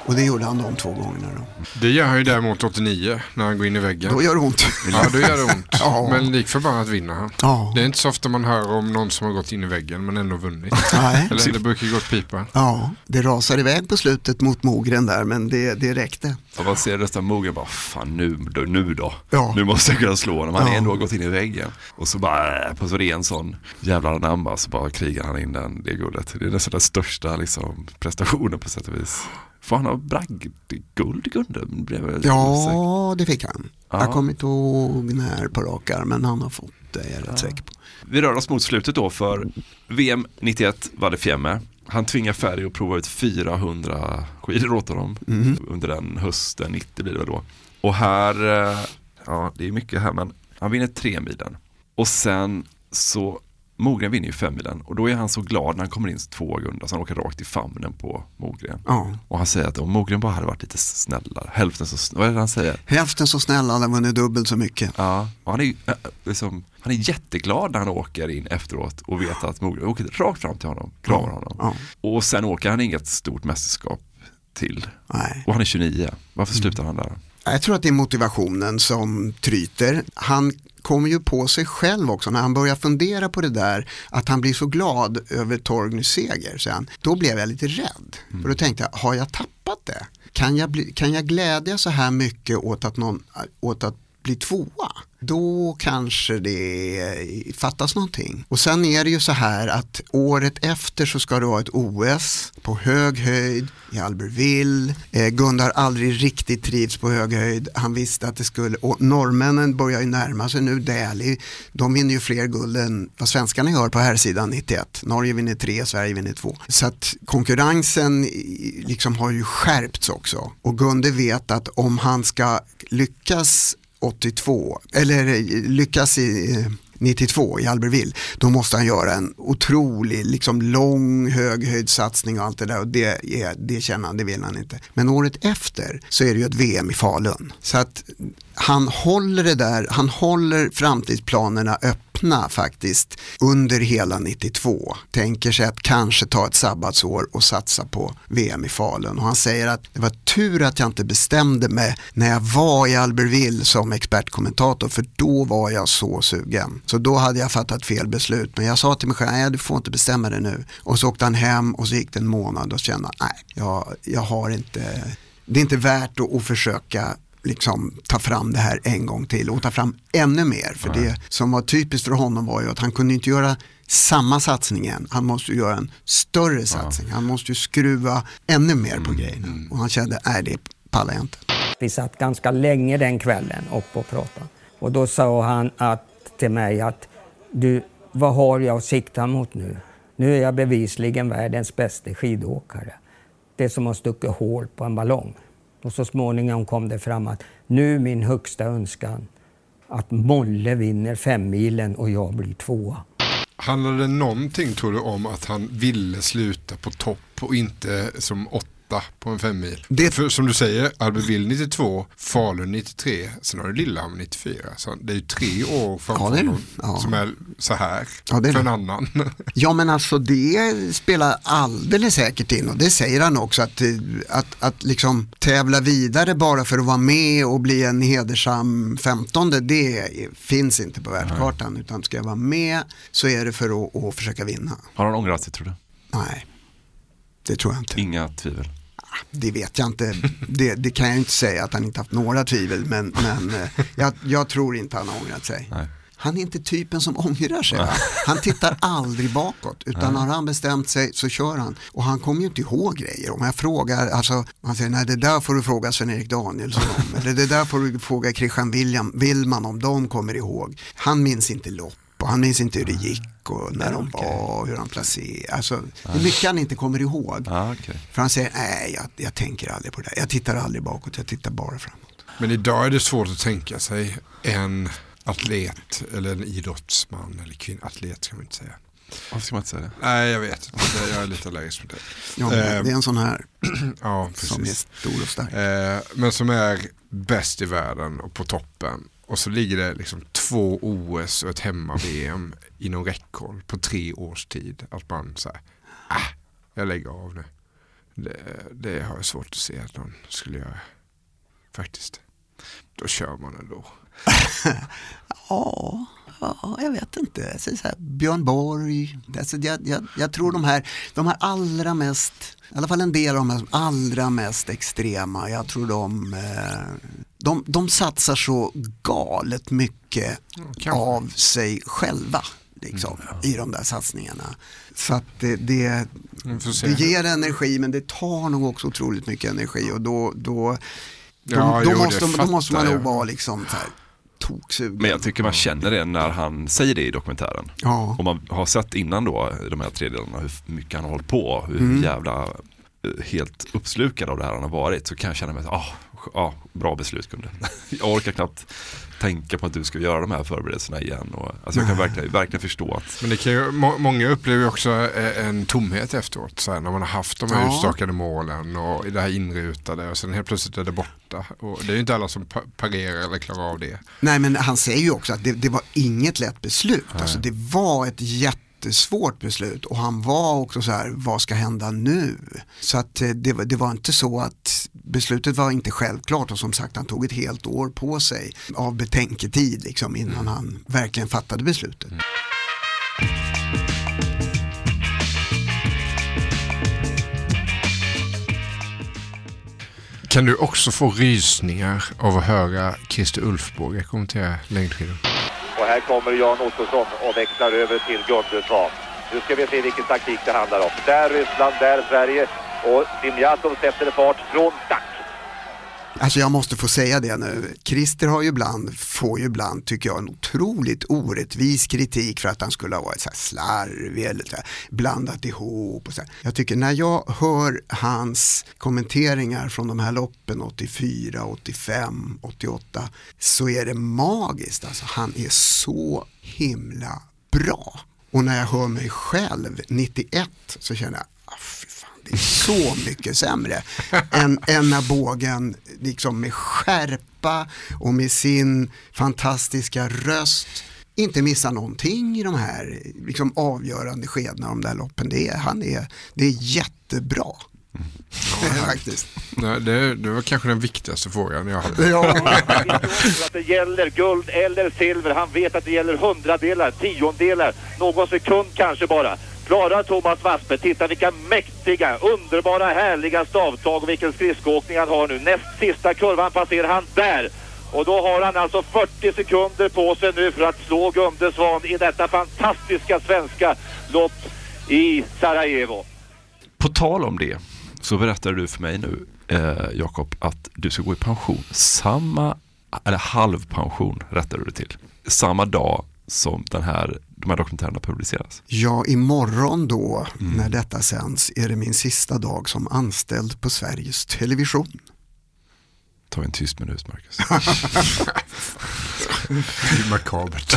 Och det gjorde han de två gångerna då. Det gör han ju däremot 89 när han går in i väggen. Då gör det ont. Ja, då gör det ont. Ja. Men lik förbannat vinner han. Ja. Det är inte så ofta man hör om någon som har gått in i väggen men ändå vunnit. Nej. Eller det brukar ju gå åt pipan. Ja, det rasar iväg på slutet mot Mogren där men det, det räckte. Och man ser nästan Mogen bara, fan nu då, nu då. Ja. Nu måste jag kunna slå honom. Han Ja. har ändå gått in i väggen. Och så bara, äh, på så ren sån jävla anamma så bara krigar han in den, det guldet. Det är nästan den största liksom, prestationen på sätt och vis. Får han ha bragdguld Gunde? Blev jag lite osäker. Ja, det fick han. Ja. Jag kommer inte ihåg när på rak arm, men han har fått det, är jag rätt säker på. Vi rör oss mot slutet då för VM 91 var det Fjämme. Han tvingar Ferry att prova ut 400 skidor åt honom Mhm. under den hösten 90 blir det väl då. Och här, eh, ja det är mycket här men han vinner tre milen. Och sen så, Mogren vinner ju fem milen och då är han så glad när han kommer in två Gunda så han åker rakt i famnen på Mogren. Ja. Och han säger att om Mogren bara hade varit lite snällare, hälften så, vad är det han säger? Hälften så snäll, han har vunnit dubbelt så mycket. Ja, och han är, ju, äh, liksom, han är jätteglad när han åker in efteråt och vet att Mogren åker rakt fram till honom, kramar honom. Ja. Och sen åker han inget stort mästerskap till. Nej. Och han är 29. Varför slutar han där? Jag tror att det är motivationen som tryter. Han kommer ju på sig själv också när han börjar fundera på det där att han blir så glad över Torgnys seger. Sen. Då blev jag lite rädd. För då tänkte jag, har jag tappat det? Kan jag, bli, kan jag glädja så här mycket åt att, någon, åt att bli tvåa? Då kanske det fattas någonting. Och sen är det ju så här att året efter så ska det vara ett OS på hög höjd i Albertville. Eh, Gunnar har aldrig riktigt trivts på hög höjd. Han visste att det skulle, och norrmännen börjar ju närma sig nu. Delhi. de vinner ju fler guld än vad svenskarna gör på här sidan 91. Norge vinner tre, Sverige vinner två. Så att konkurrensen liksom har ju skärpts också. Och Gunde vet att om han ska lyckas 82, eller eh, lyckas i eh, 92 i Albertville, då måste han göra en otrolig, liksom lång höghöjdssatsning och allt det där och det, är, det känner han, det vill han inte. Men året efter så är det ju ett VM i Falun. Så att han håller det där, han håller framtidsplanerna öppna faktiskt under hela 92. Tänker sig att kanske ta ett sabbatsår och satsa på VM i Falun. Och han säger att det var tur att jag inte bestämde mig när jag var i Albertville som expertkommentator för då var jag så sugen. Så då hade jag fattat fel beslut. Men jag sa till mig själv, nej du får inte bestämma det nu. Och så åkte han hem och så gick det en månad och kände, nej jag, jag har inte, det är inte värt att, att försöka liksom ta fram det här en gång till och ta fram ännu mer. För det som var typiskt för honom var ju att han kunde inte göra samma satsning igen. Han måste ju göra en större satsning. Han måste ju skruva ännu mer på grejerna. Och han kände, nej det pallar jag inte. Vi satt ganska länge den kvällen upp och pratade. Och då sa han att, till mig att du, vad har jag att sikta mot nu? Nu är jag bevisligen världens bästa skidåkare. Det är som att stucka hål på en ballong. Och så småningom kom det fram att nu min högsta önskan att Molle vinner femmilen och jag blir tvåa. Handlade det någonting tror du om att han ville sluta på topp och inte som åtta på en femmil? Det... För som du säger, Albertville 92, Falun 93, sen har du Lillehammer 94. Så det är ju tre år framför Ja, honom Ja. som är så här Ja, för en annan. Ja men alltså det spelar alldeles säkert in och det säger han också att, att, att liksom tävla vidare bara för att vara med och bli en hedersam femtonde det finns inte på världskartan utan ska jag vara med så är det för att, att försöka vinna. Har han ångrat sig tror du? Nej, det tror jag inte. Inga tvivel. Det vet jag inte, det, det kan jag inte säga att han inte haft några tvivel men, men eh, jag, jag tror inte han har ångrat sig. Han är inte typen som ångrar sig. Han tittar aldrig bakåt utan Nej. har han bestämt sig så kör han. Och han kommer ju inte ihåg grejer. Om jag frågar, alltså, han säger nej det där får du fråga Sven-Erik Danielsson om. eller det där får du fråga Christian William, Willman om de kommer ihåg. Han minns inte lopp och han minns inte hur det gick och när de var och hur han placerade. Alltså, det är mycket han inte kommer ihåg. För han säger nej jag, jag tänker aldrig på det. Jag tittar aldrig bakåt, jag tittar bara framåt. Men idag är det svårt att tänka sig en atlet eller en idrottsman eller kvinna. Atlet ska man inte säga. Varför ska man inte säga det? Nej, jag vet. Det- Jag är lite allergisk mot det. Ja, men Eh, det är en sån här ja, som är stor och stark. Eh, men som är bäst i världen och på toppen. Och så ligger det liksom två OS och ett hemma-VM inom räckhåll på tre års tid. Att man säger, ah, jag lägger av nu. Det, det har jag svårt att se att någon skulle göra. Faktiskt. Då kör man ändå. Ja, ja, jag vet inte. Så så här, Björn Borg, alltså jag, jag, jag tror de här, de här allra mest, i alla fall en del av de här allra mest extrema, jag tror de, eh, de, de satsar så galet mycket av sig själva. Liksom, i de där satsningarna. Så att det, det, det ger energi men det tar nog också otroligt mycket energi och då, då, då, Ja, då, jo, måste, då måste man nog jag. vara liksom så här, toksugen. Men jag tycker man känner det när han säger det i dokumentären. Ja. Om man har sett innan då de här tre delarna hur mycket han har hållit på, hur Mm. jävla eh, helt uppslukad av det här han har varit så kan jag känna mig, ah, ah, bra beslut kunde. Jag orkar knappt tänka på att du ska göra de här förberedelserna igen. Och, alltså jag kan verkligen, verkligen förstå att Men det kan ju, må, många upplever ju också eh, en tomhet efteråt. Så här, när man har haft de här Ja. utstakade målen och det här inrutade och sen helt plötsligt är det borta. Och det är ju inte alla som pa- parerar eller klarar av det. Nej men han säger ju också att det, det var inget lätt beslut. Alltså, det var ett jättesvårt beslut och han var också så här, vad ska hända nu? Så att eh, det, var- det var inte så att beslutet var inte självklart och som sagt han tog ett helt år på sig av betänketid liksom, innan han verkligen fattade beslutet. Kan du också få rysningar av att höra Christer Ulfbåge kommentera längdskidor? Och här kommer Jan Ottosson och växlar över till Gunde Svan. Nu ska vi se vilken taktik det handlar om. Där Ryssland, där Sverige och Dimjatov sätter fart från start. Alltså jag måste få säga det nu. Christer har ju ibland, får ju ibland, tycker jag, en otroligt orättvis kritik för att han skulle ha varit så här slarvig eller så här, blandat ihop. Och så här. Jag tycker när jag hör hans kommenteringar från de här loppen 84, 85, 88 så är det magiskt. Alltså, han är så himla bra. Och när jag hör mig själv 91 så känner jag, ah, fy fan, det är så mycket sämre än, än när bågen liksom med skärpa och med sin fantastiska röst inte missar någonting i de här liksom, avgörande skedena av de där loppen. Det är, han är, det är jättebra. Faktiskt. Nej, det, det var kanske den viktigaste frågan jag hade. Ja. att det gäller guld eller silver. Han vet att det gäller hundradelar, tiondelar, någon sekund kanske bara. Klara Thomas Wassberg, titta vilka mäktiga, underbara, härliga stavtag och vilken skridskoåkning han har nu. Näst sista kurvan passerar han där. Och då har han alltså 40 sekunder på sig nu för att slå Gunde Svan i detta fantastiska svenska lopp i Sarajevo. På tal om det så berättar du för mig nu, eh, Jakob, att du ska gå i pension samma, eller halvpension rättar du det till, samma dag som den här, de här dokumentärerna publiceras. Ja, imorgon då, när detta sänds, är det min sista dag som anställd på Sveriges Television. Ta en tyst minut, Marcus. Det är makabert.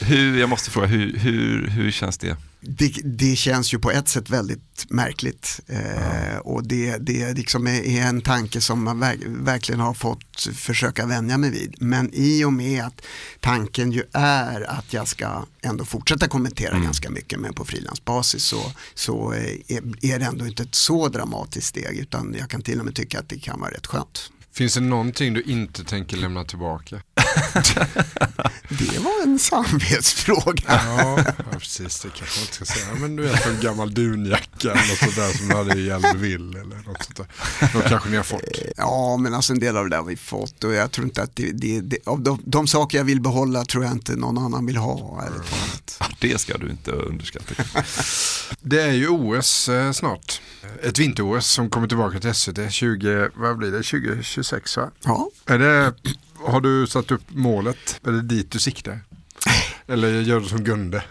Hur, jag måste fråga, hur, hur, hur känns det? Det, det känns ju på ett sätt väldigt märkligt eh, och det, det liksom är, är en tanke som man verk, verkligen har fått försöka vänja mig vid. Men i och med att tanken ju är att jag ska ändå fortsätta kommentera ganska mycket men på frilansbasis så, så eh, är, är det ändå inte ett så dramatiskt steg utan jag kan till och med tycka att det kan vara rätt skönt. Finns det någonting du inte tänker lämna tillbaka? Det var en samvetsfråga. Ja, ja precis. Det kanske man inte ska säga. Men du vet en gammal dunjacka eller något sånt där som du hade i Gälliville eller något sånt där. De kanske ni har fått. Ja, men alltså en del av det där har vi fått och jag tror inte att det, det, det av de, de saker jag vill behålla tror jag inte någon annan vill ha. Ja, det ska du inte underskatta. Det är ju OS eh, snart. Ett vinter-OS som kommer tillbaka till SVT 20, vad blir det, 2026 va? Ja. Är det, har du satt upp målet? Är det dit du siktar? Eller gör du som Gunde?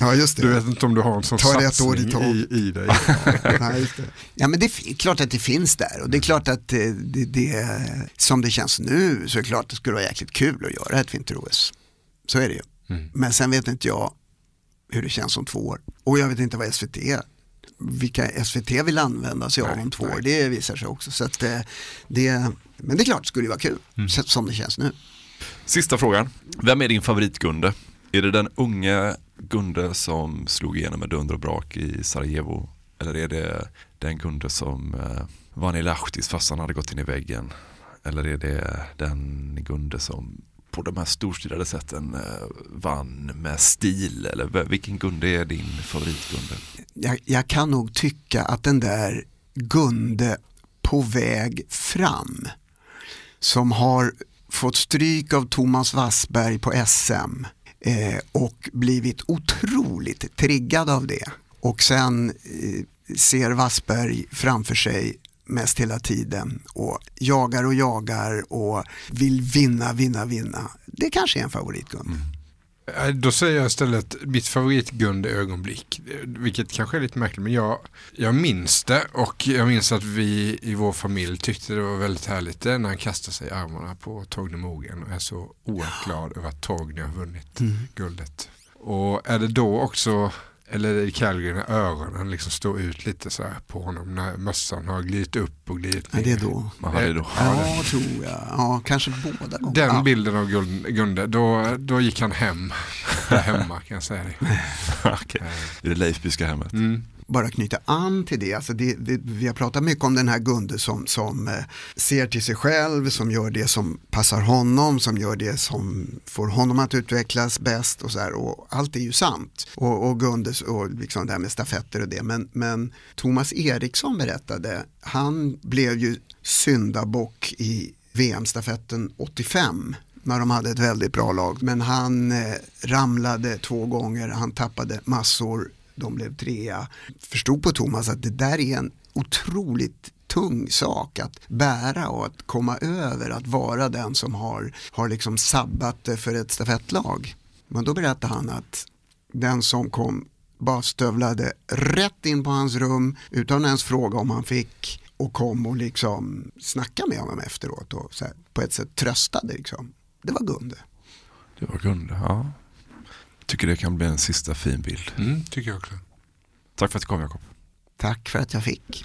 Ja, just det. Du vet inte om du har en sån Ta ett år satsning i i, i dig. Nej, just det. Ja, men det är klart att det finns där och det är klart att det, det, det, som det känns nu så är det klart att det skulle vara jäkligt kul att göra ett vinter-OS. Så är det ju. Mm. Men sen vet inte jag hur det känns om två år. Och jag vet inte vad SVT, vilka SVT vill använda sig av om två år. Det visar sig också. Så att, eh, det, men det är klart det skulle vara kul, Mm. så- som det känns nu. Sista frågan. Vem är din favorit-Gunde? Är det den unga Gunde som slog igenom med dunder och brak i Sarajevo? Eller är det den Gunde som eh, vann i Lahtis fast han hade gått in i väggen? Eller är det den Gunde som på de här storstilade sätten eh, vann med stil? Eller vilken Gunde är din favorit-Gunde? jag, jag kan nog tycka att den där Gunde på väg fram som har fått stryk av Thomas Wassberg på SM eh, och blivit otroligt triggad av det och sen eh, ser Wassberg framför sig mest hela tiden och jagar och jagar och vill vinna, vinna, vinna. Det kanske är en favoritgund. Eh, Då säger jag istället mitt favoritgunde ögonblick. Vilket kanske är lite märkligt men jag, jag minns det och jag minns att vi i vår familj tyckte det var väldigt härligt när han kastar sig i armarna på Torgny Mogen och är så oerhört glad över att Torgny har vunnit Mm. guldet. Och är det då också, eller i Calgary när öronen liksom står ut lite så här på honom när mössan har glidit upp och glidit Ja, det är då. Vad hade då? Ja, tror jag. Ja, kanske båda gånger. Den Ja. bilden av Gun- Gunde, då, då gick han hem. Hemma kan jag säga det. Okej. I det Leifbyska hemmet bara knyta an till det. Alltså det, det. Vi har pratat mycket om den här Gunde som, som eh, ser till sig själv, som gör det som passar honom, som gör det som får honom att utvecklas bäst och så här. Och allt är ju sant. Och, och Gundes och liksom det här med stafetter och det. Men, men Thomas Eriksson berättade, han blev ju syndabock i VM-stafetten 85 när de hade ett väldigt bra lag. Men han eh, ramlade två gånger, han tappade massor, de blev trea. Förstod på Thomas att det där är en otroligt tung sak att bära och att komma över, att vara den som har, har liksom sabbat det för ett stafettlag. Men då berättade han att den som kom bara stövlade rätt in på hans rum utan att ens fråga om han fick och kom och liksom snackade med honom efteråt och så här, på ett sätt tröstade liksom. Det var Gunde. Det var Gunde, ja. Tycker det kan bli en sista fin bild. Mm, tycker jag också. Tack för att du kom Jakob. Tack för att jag fick.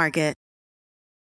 Market.